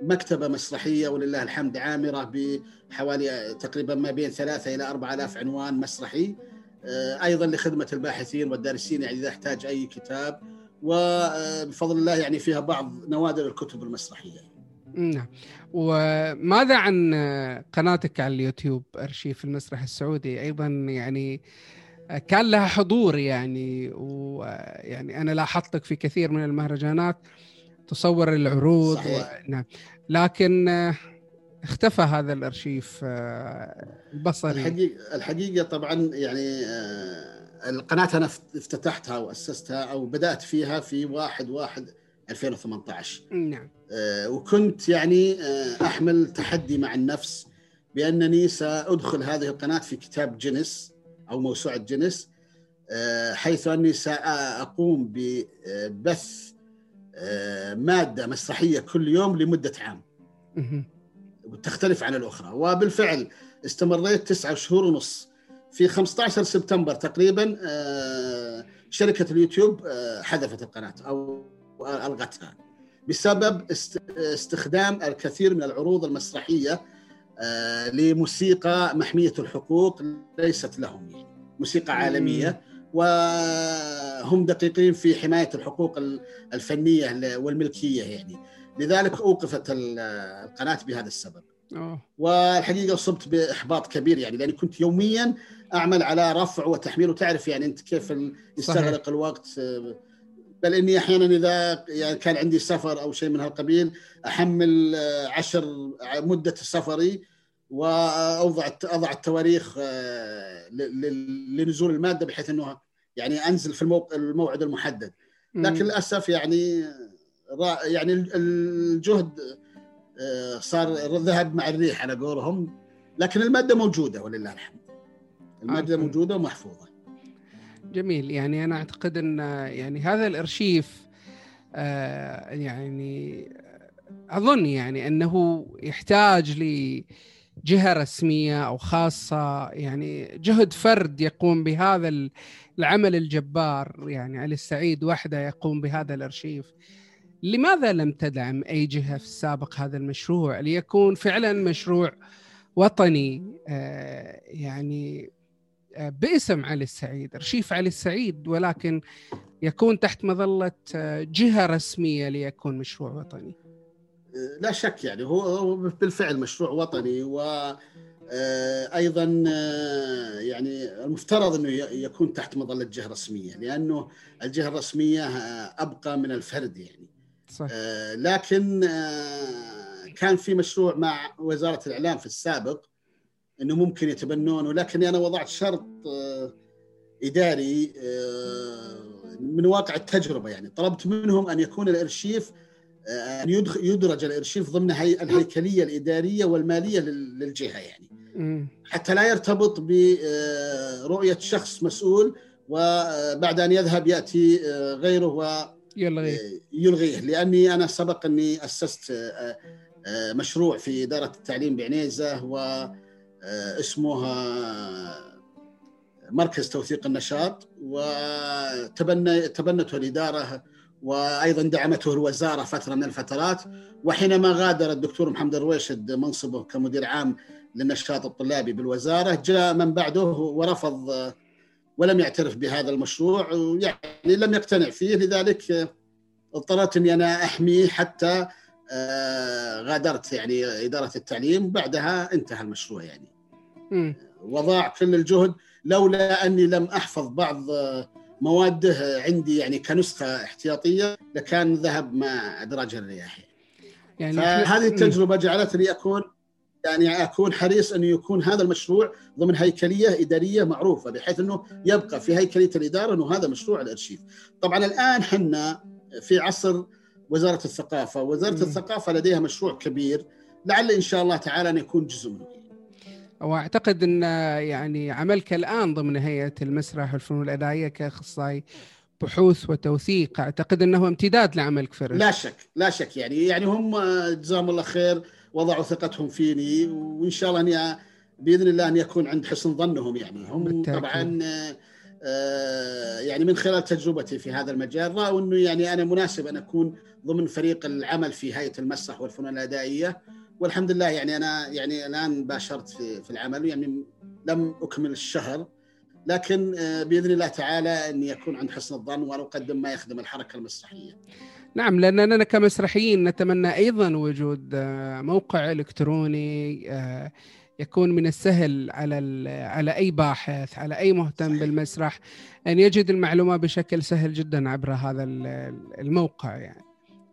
مكتبة مسرحية ولله الحمد عامرة بحوالي تقريبا ما بين ثلاثة إلى أربعة آلاف عنوان مسرحي. آه، أيضا لخدمة الباحثين والدارسين يعني إذا احتاج أي كتاب وبفضل الله يعني فيها بعض نوادر الكتب المسرحية. نعم وماذا عن قناتك على اليوتيوب أرشيف المسرح السعودي أيضا يعني كان لها حضور يعني ويعني أنا لاحظتك في كثير من المهرجانات تصور العروض صحيح. و... نعم لكن اختفى هذا الأرشيف آه، البصري. الحقيقة الحقيقة طبعا يعني آه، القناه أنا افتتحتها وأسستها أو بدأت فيها في 1 1 2018 نعم. آه، وكنت يعني أحمل تحدي مع النفس بأنني سأدخل هذه القناة في كتاب جنس أو موسوعة جنس حيث أني سأقوم ببث مادة مسرحية كل يوم لمدة عام. وتختلف عن الأخرى. وبالفعل استمريت تسعة شهور ونص. في 15 سبتمبر تقريبا آه، شركة اليوتيوب آه، حذفت القناة أو ألغتها بسبب استخدام الكثير من العروض المسرحية آه، لموسيقى محمية الحقوق ليست لهم. يعني موسيقى عالمية وهم دقيقين في حماية الحقوق الفنية والملكية يعني. لذلك أوقفت القناة بهذا السبب. أوه. والحقيقة اصبت بإحباط كبير يعني لأني كنت يوميا أعمل على رفع وتحميل وتعرف يعني أنت كيف يستغرق الوقت. بل إني أحيانا إذا يعني كان عندي سفر أو شيء من هالقبيل أحمل عشر مدة سفري وأوضع أضع التواريخ آه، لنزول المادة بحيث إنه يعني أنزل في الموعد المحدد. لكن للأسف يعني يعني الجهد آه، صار ذهب مع الريح على قولهم لكن المادة موجودة ولله الحمد. المادة آه. موجودة ومحفوظة. جميل. يعني أنا أعتقد أن يعني هذا الإرشيف آه يعني أظن يعني أنه يحتاج لجهة رسمية أو خاصة يعني جهد فرد يقوم بهذا العمل الجبار. يعني علي السعيد وحده يقوم بهذا الإرشيف؟ لماذا لم تدعم أي جهة في السابق هذا المشروع ليكون فعلا مشروع وطني؟ آه، يعني آه، باسم علي السعيد ارشيف علي السعيد ولكن يكون تحت مظلة آه، جهة رسمية ليكون مشروع وطني. لا شك يعني هو بالفعل مشروع وطني و أيضا يعني المفترض إنه يكون تحت مظلة جهة رسمية لأنه الجهة الرسمية أبقى من الفرد يعني. صح. آه لكن آه كان في مشروع مع وزارة الإعلام في السابق إنه ممكن يتبنون ولكن أنا وضعت شرط آه إداري من واقع التجربة يعني. طلبت منهم أن يكون الإرشيف أن يدرج الإرشيف ضمن هي الهيكلية الإدارية والمالية للجهة يعني. حتى لا يرتبط برؤيه شخص مسؤول وبعد أن يذهب يأتي غيره يلغيه. يلغيه. لأني أنا سبق أني أسست آه، آه، مشروع في إدارة التعليم بعنيزة واسمه آه، مركز توثيق النشاط وتبنى تبنته الإدارة وأيضا دعمته الوزارة فترة من الفترات. وحينما غادر الدكتور محمد الرويشد منصبه كمدير عام للنشاط الطلابي بالوزارة جاء من بعده ورفض ولم يعترف بهذا المشروع ويعني لم يقتنع فيه. لذلك اضطررت إني أنا احميه حتى آه، غادرت يعني إدارة التعليم بعدها انتهى المشروع يعني. وضاع كل الجهد. لولا أني لم أحفظ بعض موادة عندي يعني كنسخة احتياطية لكان ذهب مع أدراج الرياح. يعني فهذه التجربة جعلتني أكون يعني أكون حريص انه يكون هذا المشروع ضمن هيكلية إدارية معروفة بحيث أنه يبقى في هيكلية الإدارة أنه هذا مشروع الأرشيف. طبعا الآن حنا في عصر وزارة الثقافة، وزارة م. الثقافة لديها مشروع كبير لعل إن شاء الله تعالى أن يكون جزء منه. وأعتقد أن يعني عملك الآن ضمن هيئة المسرح والفنون الأدائية كأخصائي بحوث وتوثيق أعتقد أنه امتداد لعملك في لا شك لا شك يعني يعني هم جزاهم الله خير وضعوا ثقتهم فيني وإن شاء الله أني بإذن الله أن يكون عند حسن ظنهم يعني هم بالتأكيد. طبعا آه، يعني من خلال تجربتي في هذا المجال رأوا إنه يعني أنا مناسب أن أكون ضمن فريق العمل في هيئة المسرح والفنون الأدائية والحمد لله يعني أنا يعني الآن باشرت في, في العمل يعني لم أكمل الشهر لكن آه، بإذن الله تعالى ان يكون عند حسن الظن ونقدم ما يخدم الحركة المسرحية. نعم لاننا كمسرحيين نتمنى أيضا وجود آه، موقع إلكتروني آه، يكون من السهل على على أي باحث على أي مهتم صحيح. بالمسرح أن يجد المعلومة بشكل سهل جدا عبر هذا ال- الموقع يعني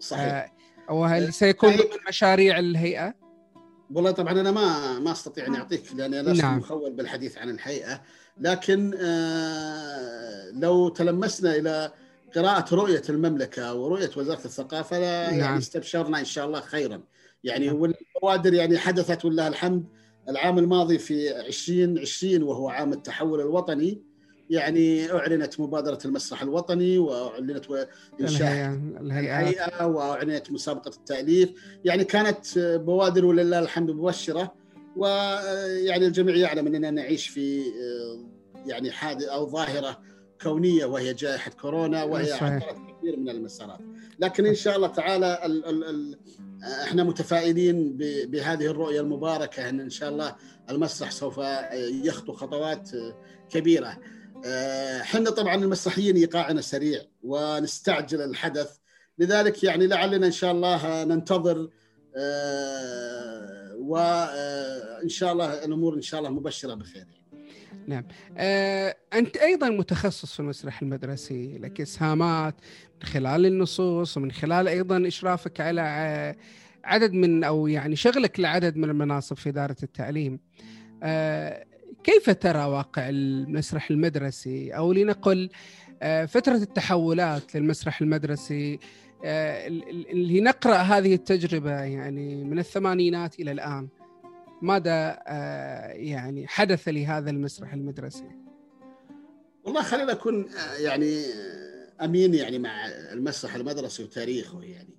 صحيح. آه، وهل سيكون ضمن مشاريع الهيئة؟ والله طبعا أنا ما ما أستطيع أن أعطيك لأني لست نعم. مخول بالحديث عن الهيئة لكن آه، لو تلمسنا إلى قراءة رؤية المملكة ورؤية وزارة الثقافة لا نعم. يعني استبشرنا إن شاء الله خيرا يعني نعم. والبوادر يعني حدثت ولله الحمد العام الماضي في 2020 وهو عام التحول الوطني يعني أعلنت مبادرة المسرح الوطني الهيئه الهيئات الهيئة وأعلنت مسابقة التأليف يعني كانت بوادر ولله الحمد مبشرة ويعني الجميع يعلم أننا نعيش في يعني حادث أو ظاهرة كونية وهي جائحة كورونا وهي صحيح. عطلت كثير من المسارات. لكن إن شاء الله تعالى ال ال ال إحنا متفائلين بهذه الرؤية المباركة إن ان شاء الله المسرح سوف يخطو خطوات كبيرة. آه، حنا طبعا المسرحيين إيقاعنا سريع ونستعجل الحدث. لذلك يعني لعلنا إن شاء الله ننتظر آه، وان شاء الله الأمور إن شاء الله مبشرة بخير آه، أنت أيضا متخصص في المسرح المدرسي لك إسهامات من خلال النصوص ومن خلال أيضا إشرافك على عدد من أو يعني شغلك لعدد من المناصب في إدارة التعليم. آه، كيف ترى واقع المسرح المدرسي؟ أو لنقل آه، فترة التحولات للمسرح المدرسي آه، ال- ال- اللي نقرأ هذه التجربة يعني من الثمانينات إلى الآن. ماذا آه، يعني حدث لهذا المسرح المدرسي؟ والله خلينا اكون آه، يعني آه، أمين يعني مع المسرح المدرسي وتاريخه يعني.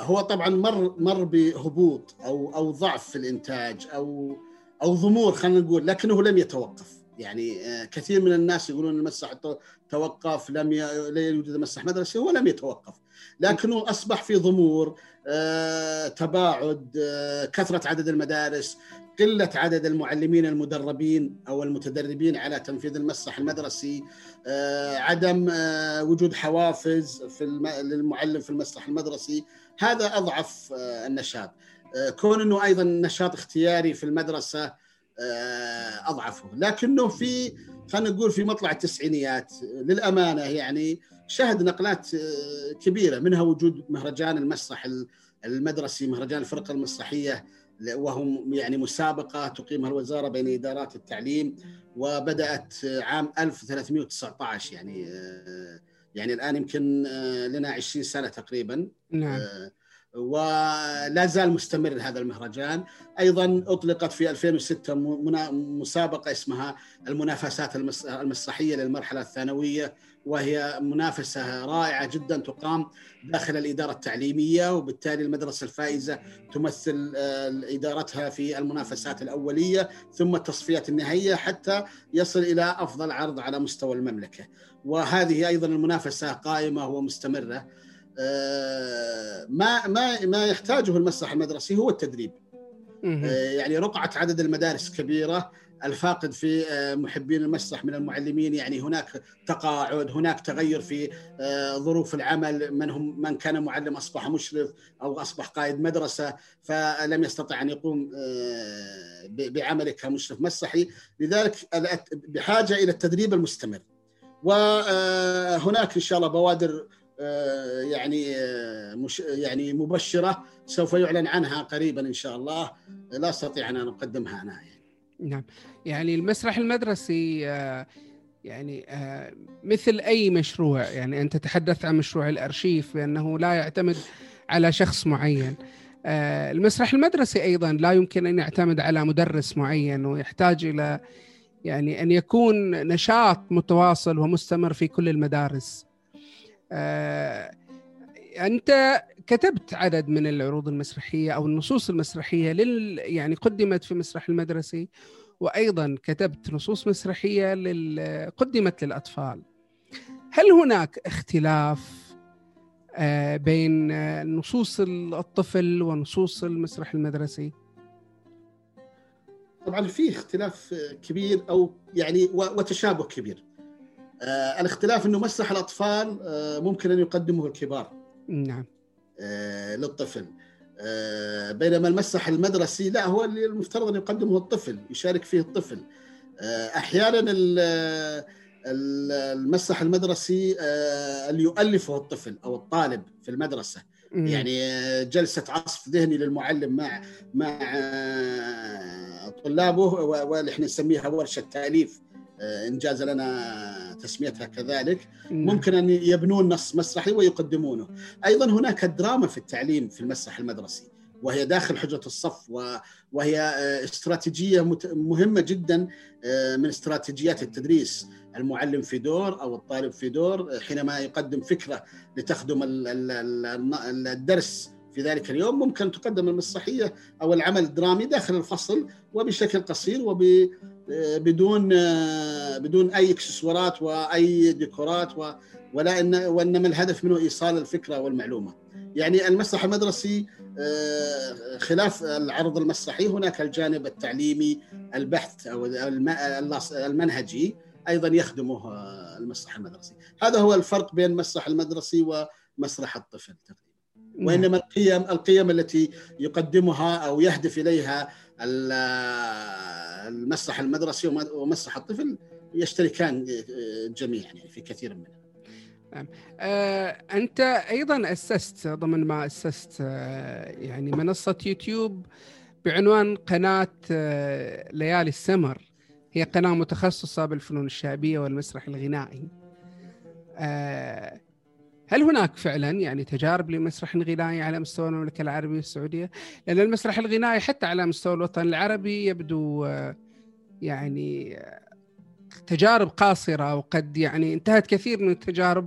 هو طبعا مر مر بهبوط أو أو ضعف في الإنتاج أو أو ضمور خلينا نقول لكنه لم يتوقف. يعني كثير من الناس يقولون المسرح تو- توقف لم ي... لا يوجد مسرح مدرسي هو لم يتوقف. لكنه أصبح في ضمور تباعد آه، كثرة عدد المدارس قلة عدد المعلمين المدربين أو المتدربين على تنفيذ المسرح المدرسي آه، عدم آه، وجود حوافز في الم... للمعلم في المسرح المدرسي. هذا أضعف آه، النشاط. آه، كون إنه أيضا نشاط اختياري في المدرسة آه، أضعفه. لكنه في خلينا نقول في مطلع التسعينيات آه، للأمانة يعني شهد نقلات آه، كبيرة منها وجود مهرجان المسرح المدرسي مهرجان الفرقة المسرحية وهو يعني مسابقة تقيمها الوزارة بين إدارات التعليم وبدأت عام 1319 يعني آه، يعني الآن يمكن آه، لنا 20 سنة تقريبا. نعم. آه، ولا زال مستمر هذا المهرجان. أيضا أطلقت في 2006 منا- مسابقة اسمها المنافسات المس- المسرحية للمرحلة الثانوية وهي منافسة رائعة جدا تقام داخل الإدارة التعليمية وبالتالي المدرسة الفائزة تمثل آه، إدارتها في المنافسات الأولية ثم التصفيات النهائية حتى يصل إلى أفضل عرض على مستوى المملكة. وهذه أيضا المنافسة قائمة ومستمرة. آه، ما ما ما يحتاجه المسرح المدرسي هو التدريب. آه، يعني رقعة عدد المدارس كبيرة الفاقد في آه، محبين المسرح من المعلمين. يعني هناك تقاعد هناك تغير في آه، ظروف العمل. من هم من كان معلم أصبح مشرف أو أصبح قائد مدرسة فلم يستطع أن يقوم آه، بعمله كمشرف مسرحي. لذلك بحاجة إلى التدريب المستمر. وهناك إن شاء الله بوادر يعني مش يعني مبشرة سوف يعلن عنها قريبا إن شاء الله. لا أستطيع أن أقدمها أنا يعني. نعم. يعني المسرح المدرسي آه، يعني آه، مثل أي مشروع يعني أنت تحدثت عن مشروع الأرشيف بانه لا يعتمد على شخص معين. آه، المسرح المدرسي أيضا لا يمكن أن يعتمد على مدرس معين ويحتاج إلى يعني أن يكون نشاط متواصل ومستمر في كل المدارس. أنت كتبت عدد من العروض المسرحية أو النصوص المسرحية لل يعني قدمت في المسرح المدرسي وأيضا كتبت نصوص مسرحية لل... قدمت للأطفال. هل هناك اختلاف آه، بين نصوص الطفل ونصوص المسرح المدرسي؟ طبعا في اختلاف كبير أو يعني وتشابه كبير. آه، الاختلاف إنه مسرح الأطفال آه، ممكن أن يقدمه الكبار نعم للطفل. آه، بينما المسرح المدرسي لا هو اللي المفترض أن يقدمه الطفل يشارك فيه الطفل. آه، أحيانا ال- ال- المسرح المدرسي آه، اللي يؤلفه الطفل أو الطالب في المدرسة. يعني آه، جلسة عصف ذهني للمعلم مع مع آه، طلابه واللي إحنا نسميها ورشة تأليف آه، ان جاز لنا تسميتها كذلك. نعم. ممكن أن يبنون نص مسرحي ويقدمونه. أيضا هناك الدراما في التعليم في المسرح المدرسي وهي داخل حجرة الصف وهي آه، استراتيجية مت- مهمة جدا آه، من استراتيجيات التدريس. المعلم في دور أو الطالب في دور حينما يقدم فكرة لتخدم ال- ال- ال- الدرس في ذلك اليوم ممكن تقدم المسرحيه أو العمل الدرامي داخل الفصل وبشكل قصير وب بدون بدون أي إكسسوارات وأي ديكورات ولا ان وإنما الهدف منه إيصال الفكرة والمعلومة. يعني المسرح المدرسي آه، خلاف العرض المسرحي هناك الجانب التعليمي البحث أو الم- المنهجي أيضا يخدمه آه، المسرح المدرسي. هذا هو الفرق بين المسرح المدرسي ومسرح الطفل تقريبا. نعم. وانما القيم القيم التي يقدمها أو يهدف إليها ال- المسرح المدرسي وم- ومسرح الطفل يشتركان جميعا يعني في كثير منها. آه، أنت أيضا أسست ضمن ما أسست آه، يعني منصة يوتيوب بعنوان قناة آه، ليالي السمر هي قناة متخصصة بالفنون الشعبية والمسرح الغنائي آه، هل هناك فعلا يعني تجارب لمسرح غنائي على مستوى المملكة العربية السعودية؟ لأن المسرح الغنائي حتى على مستوى الوطن العربي يبدو آه، يعني آه، تجارب قاصرة وقد يعني انتهت كثير من التجارب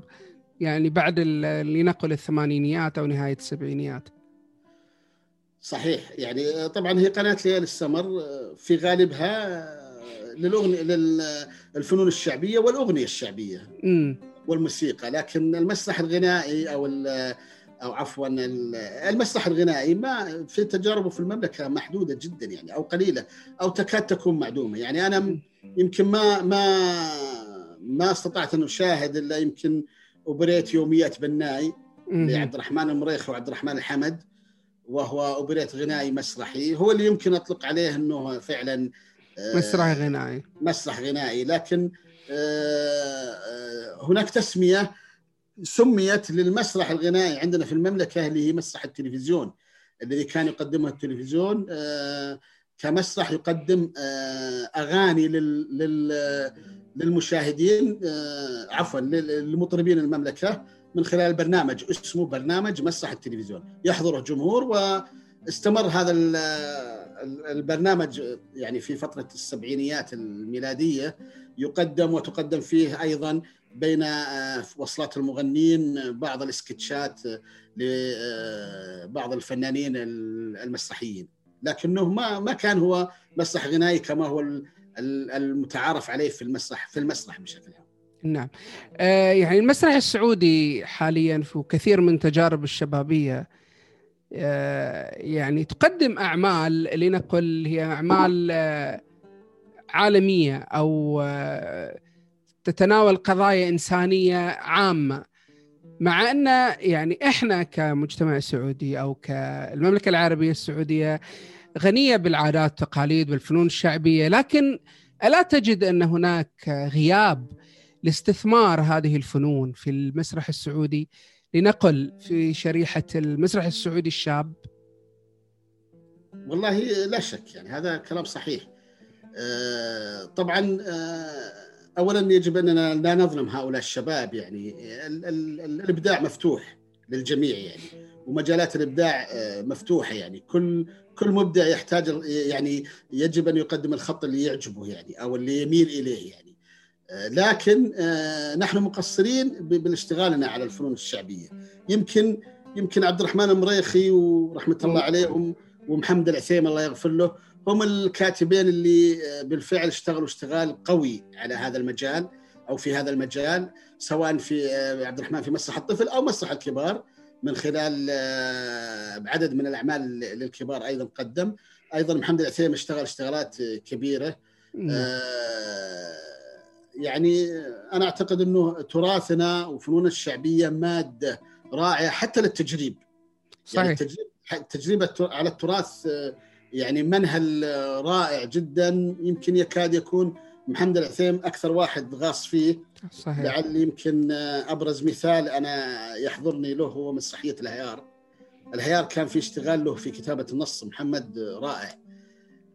يعني بعد لنقل الثمانينيات أو نهاية السبعينيات. صحيح. يعني طبعا هي قناة ليالي السمر في غالبها للأغنية للفنون الشعبية والأغنية الشعبية. امم والموسيقى لكن المسرح الغنائي أو أو عفوا ال- المسرح الغنائي ما في تجاربه في المملكة محدودة جدا يعني أو قليلة أو تكاد تكون معدومة. يعني أنا يمكن ما ما ما استطعت أن أشاهد إلا يمكن أوبريت يوميات بناي لعبد الرحمن المريخ وعبد الرحمن الحمد وهو أوبريت غنائي مسرحي. هو اللي يمكن أطلق عليه إنه فعلا آه، مسرح غنائي. مسرح غنائي. لكن آه، آه، هناك تسمية سميت للمسرح الغنائي عندنا في المملكة اللي هي مسرح التلفزيون الذي كان يقدمه التلفزيون آه، كمسرح يقدم آه، أغاني لل- لل- للمشاهدين آه، عفوا لل- لمطربين المملكة من خلال برنامج اسمه برنامج مسرح التلفزيون. يحضره جمهور واستمر هذا ال- ال- البرنامج يعني في فترة السبعينيات الميلادية يقدم وتقدم فيه أيضا بين آه، وصلات المغنين بعض الاسكتشات لبعض الفنانين المسرحيين. لكنه ما ما كان هو مسرح غنائي كما هو ال- ال- المتعارف عليه في المسرح في المسرح بشكل عام. نعم. آه يعني المسرح السعودي حاليا في كثير من تجارب الشبابية آه يعني تقدم أعمال لنقل هي أعمال آه عالمية أو آه تتناول قضايا إنسانية عامة. مع أن يعني إحنا كمجتمع سعودي أو كالمملكة العربية السعودية غنية بالعادات والتقاليد والفنون الشعبية لكن ألا تجد أن هناك غياب لاستثمار هذه الفنون في المسرح السعودي؟ لنقل في شريحة المسرح السعودي الشاب. والله لا شك يعني هذا كلام صحيح. آه، طبعا آه، اولا يجب أننا لا نظلم هؤلاء الشباب يعني ال- ال- ال- الإبداع مفتوح للجميع يعني ومجالات الإبداع آه، مفتوحة يعني. كل كل مبدع يحتاج يعني يجب أن يقدم الخط اللي يعجبه يعني أو اللي يميل إليه يعني. آه، لكن آه، نحن مقصرين بالاشتغالنا على الفنون الشعبية. يمكن يمكن عبد الرحمن المريخي ورحمة الله عليهم ومحمد العثيم الله يغفر له هم الكاتبين اللي آه، بالفعل اشتغلوا اشتغال قوي على هذا المجال أو في هذا المجال سواء في آه، عبد الرحمن في مسرح الطفل أو مسرح الكبار من خلال آه، عدد من الأعمال للكبار أيضا قدم. أيضا محمد العثيم اشتغل اشتغالات كبيرة. نعم. يعني أنا أعتقد إنه تراثنا وفنون الشعبية مادة رائعة حتى للتجريب. يعني صحيح. التجريب التجربة الت- على التراث يعني منهل رائع جدا يمكن يكاد يكون محمد العثيم أكثر واحد غاص فيه صحيح لعل يمكن أبرز مثال أنا يحضرني له هو مسرحية الهيار. الهيار كان في اشتغال له في كتابة النص محمد رائع.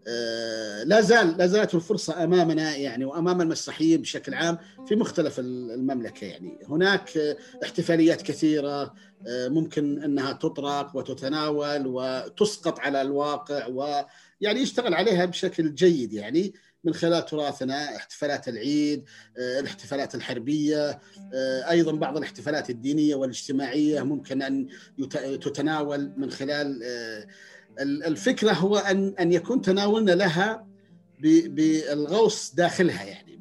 آه، لا زال لا زالت الفرصة أمامنا يعني وأمام المسرحيين بشكل عام في مختلف ال- المملكة يعني. هناك احتفاليات كثيرة آه، ممكن أنها تطرق وتتناول وتسقط على الواقع ويعني يشتغل عليها بشكل جيد يعني. من خلال تراثنا احتفالات العيد آه، الاحتفالات الحربية آه، أيضا بعض الاحتفالات الدينية والاجتماعية ممكن يت- تتناول من خلال ال- الفكرة هو ان أن يكون تناولنا لها بالغوص داخلها يعني.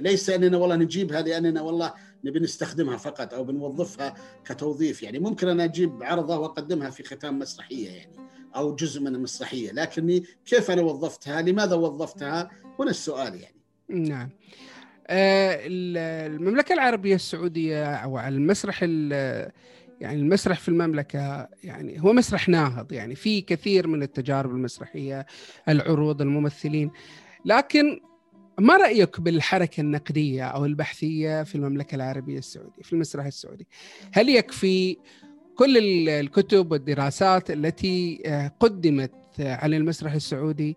ليس أننا والله نجيبها لأننا والله نبي نستخدمها فقط أو بنوظفها كتوظيف يعني. ممكن أنا أجيب عرضة وأقدمها في ختام مسرحية يعني أو جزء من المسرحية لكني كيف أنا وظفتها؟ لماذا وظفتها؟ هنا السؤال يعني. نعم. آه، ال- المملكة العربية السعودية أو على المسرح ال- يعني المسرح في المملكة يعني هو مسرح ناهض يعني في كثير من التجارب المسرحية العروض الممثلين. لكن ما رأيك بالحركة النقدية أو البحثية في المملكة العربية السعودية في المسرح السعودي؟ هل يكفي كل ال- الكتب والدراسات التي آه، قدمت عن المسرح السعودي؟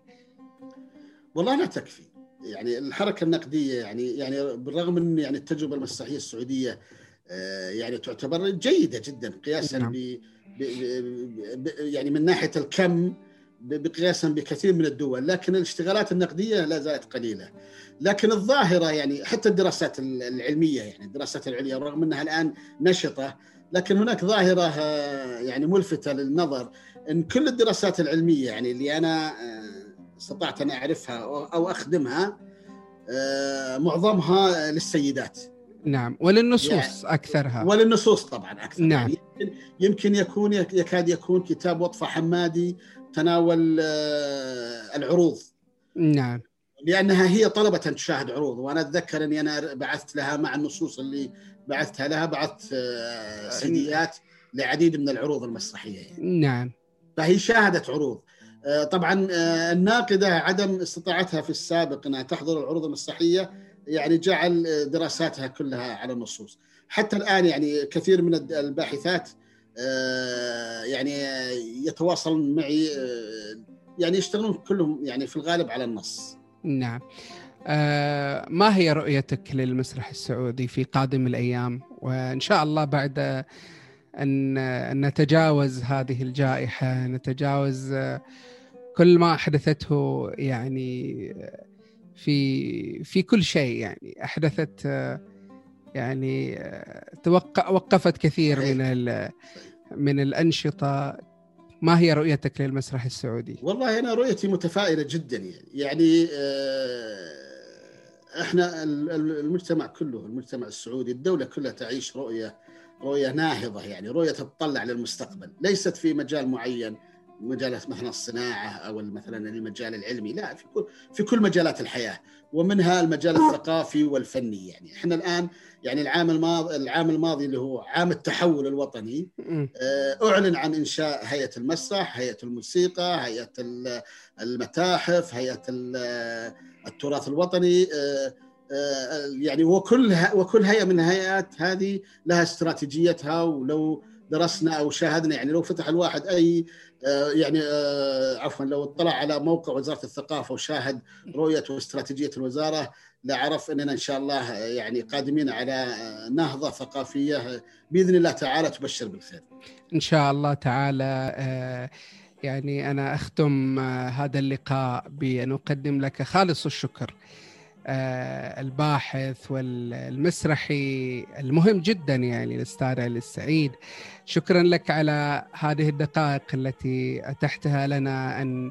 والله لا تكفي. يعني الحركة النقدية يعني يعني بالرغم من يعني التجربة المسرحية السعودية يعني تعتبر جيدة جدا قياسا نعم. ب ب- ب- يعني من ناحية الكم بقياسا بكثير من الدول لكن الاشتغالات النقدية لا زالت قليلة لكن الظاهرة يعني حتى الدراسات ال- العلمية يعني الدراسات العليا رغم أنها الآن نشطة لكن هناك ظاهرة آه، يعني ملفتة للنظر إن كل الدراسات العلمية يعني اللي أنا آه، استطعت أن أعرفها أو أو أخدمها آه، معظمها للسيدات نعم وللنصوص أكثرها. وللنصوص طبعا أكثر. نعم. يعني يمكن يمكن يكون يكاد يكون كتاب وطفة حمادي تناول آه، العروض. نعم. لأنها هي طلبت ان تشاهد عروض وأنا أتذكر أني أنا بعثت لها مع النصوص اللي بعثتها لها بعثت آه، سيديات لعديد من العروض المسرحية يعني. نعم. فهي شاهدت عروض. آه، طبعا الناقدة عدم استطاعتها في السابق إنها تحضر العروض المسرحية يعني جعل دراساتها كلها على النصوص. حتى الآن يعني كثير من الباحثات آه، يعني يتواصلون معي آه، يعني يشتغلون كلهم يعني في الغالب على النص. نعم. آه ما هي رؤيتك للمسرح السعودي في قادم الأيام؟ وإن شاء الله بعد أن نتجاوز هذه الجائحة نتجاوز كل ما أحدثته يعني في في كل شيء يعني. أحدثت آه، يعني آه، توق- وقفت كثير من من الأنشطة. ما هي رؤيتك للمسرح السعودي؟ والله أنا رؤيتي متفائلة جدا يعني. يعني آه، إحنا ال- ال- المجتمع كله المجتمع السعودي الدولة كلها تعيش رؤية رؤية ناهضة يعني رؤية تتطلع للمستقبل. ليست في مجال معين. مجال مثلا الصناعة أو مثلا المجال العلمي. لا في كل في كل مجالات الحياة. ومنها المجال الثقافي والفني يعني. إحنا الآن يعني العام الماضي العام الماضي اللي هو عام التحول الوطني آه، أعلن عن إنشاء هيئة المسرح هيئة الموسيقى هيئة ال- المتاحف هيئة ال- التراث الوطني آه، آه، يعني وكل وكل هيئة من الهيئات هذه لها استراتيجيتها ولو درسنا أو شاهدنا يعني لو فتح الواحد أي آه، يعني آه، عفوا لو اطلع على موقع وزارة الثقافة وشاهد رؤية واستراتيجية الوزارة لعرف أننا إن شاء الله آه، يعني قادمين على نهضة ثقافية بإذن الله تعالى تبشر بالخير. إن شاء الله تعالى يعني أنا أختم آه، هذا اللقاء بأن أقدم لك خالص الشكر الباحث والمسرحي المهم جدا يعني الأستاذ علي السعيد. شكرا لك على هذه الدقائق التي أتحتها لنا أن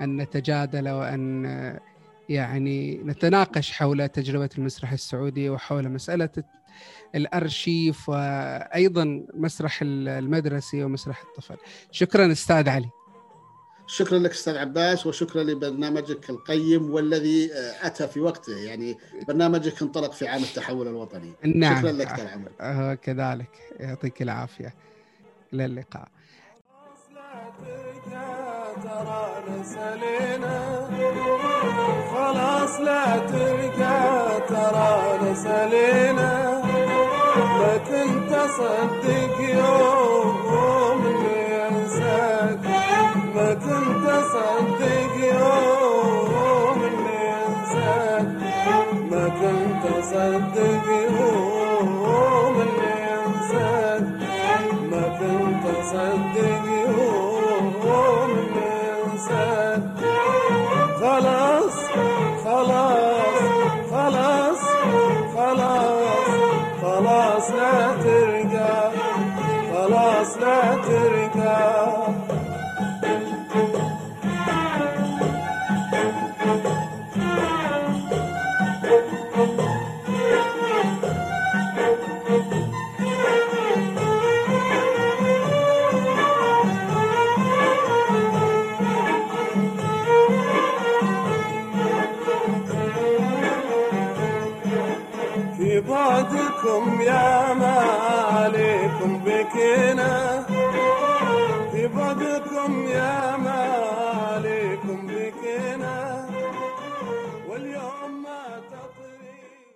أن نتجادل آه، يعني نتناقش حول تجربة المسرح السعودي وحول مسألة الأرشيف وأيضا مسرح المدرسي ومسرح الطفل. شكرا أستاذ علي. شكرا لك أستاذ عباس وشكرا لبرنامجك القيم والذي آه، أتى في وقته. يعني برنامجك انطلق في عام التحول الوطني. نعم. شكرا لك طال عمرك آه كذلك. يعطيك العافية. إلى اللقاء. ترى نسلينا خلاص لا ترجع ترى نسلينا. ما كنت اصدق يوم كنت اصدق يوم اللي انساك ما كنت أصدق يوم بكينا في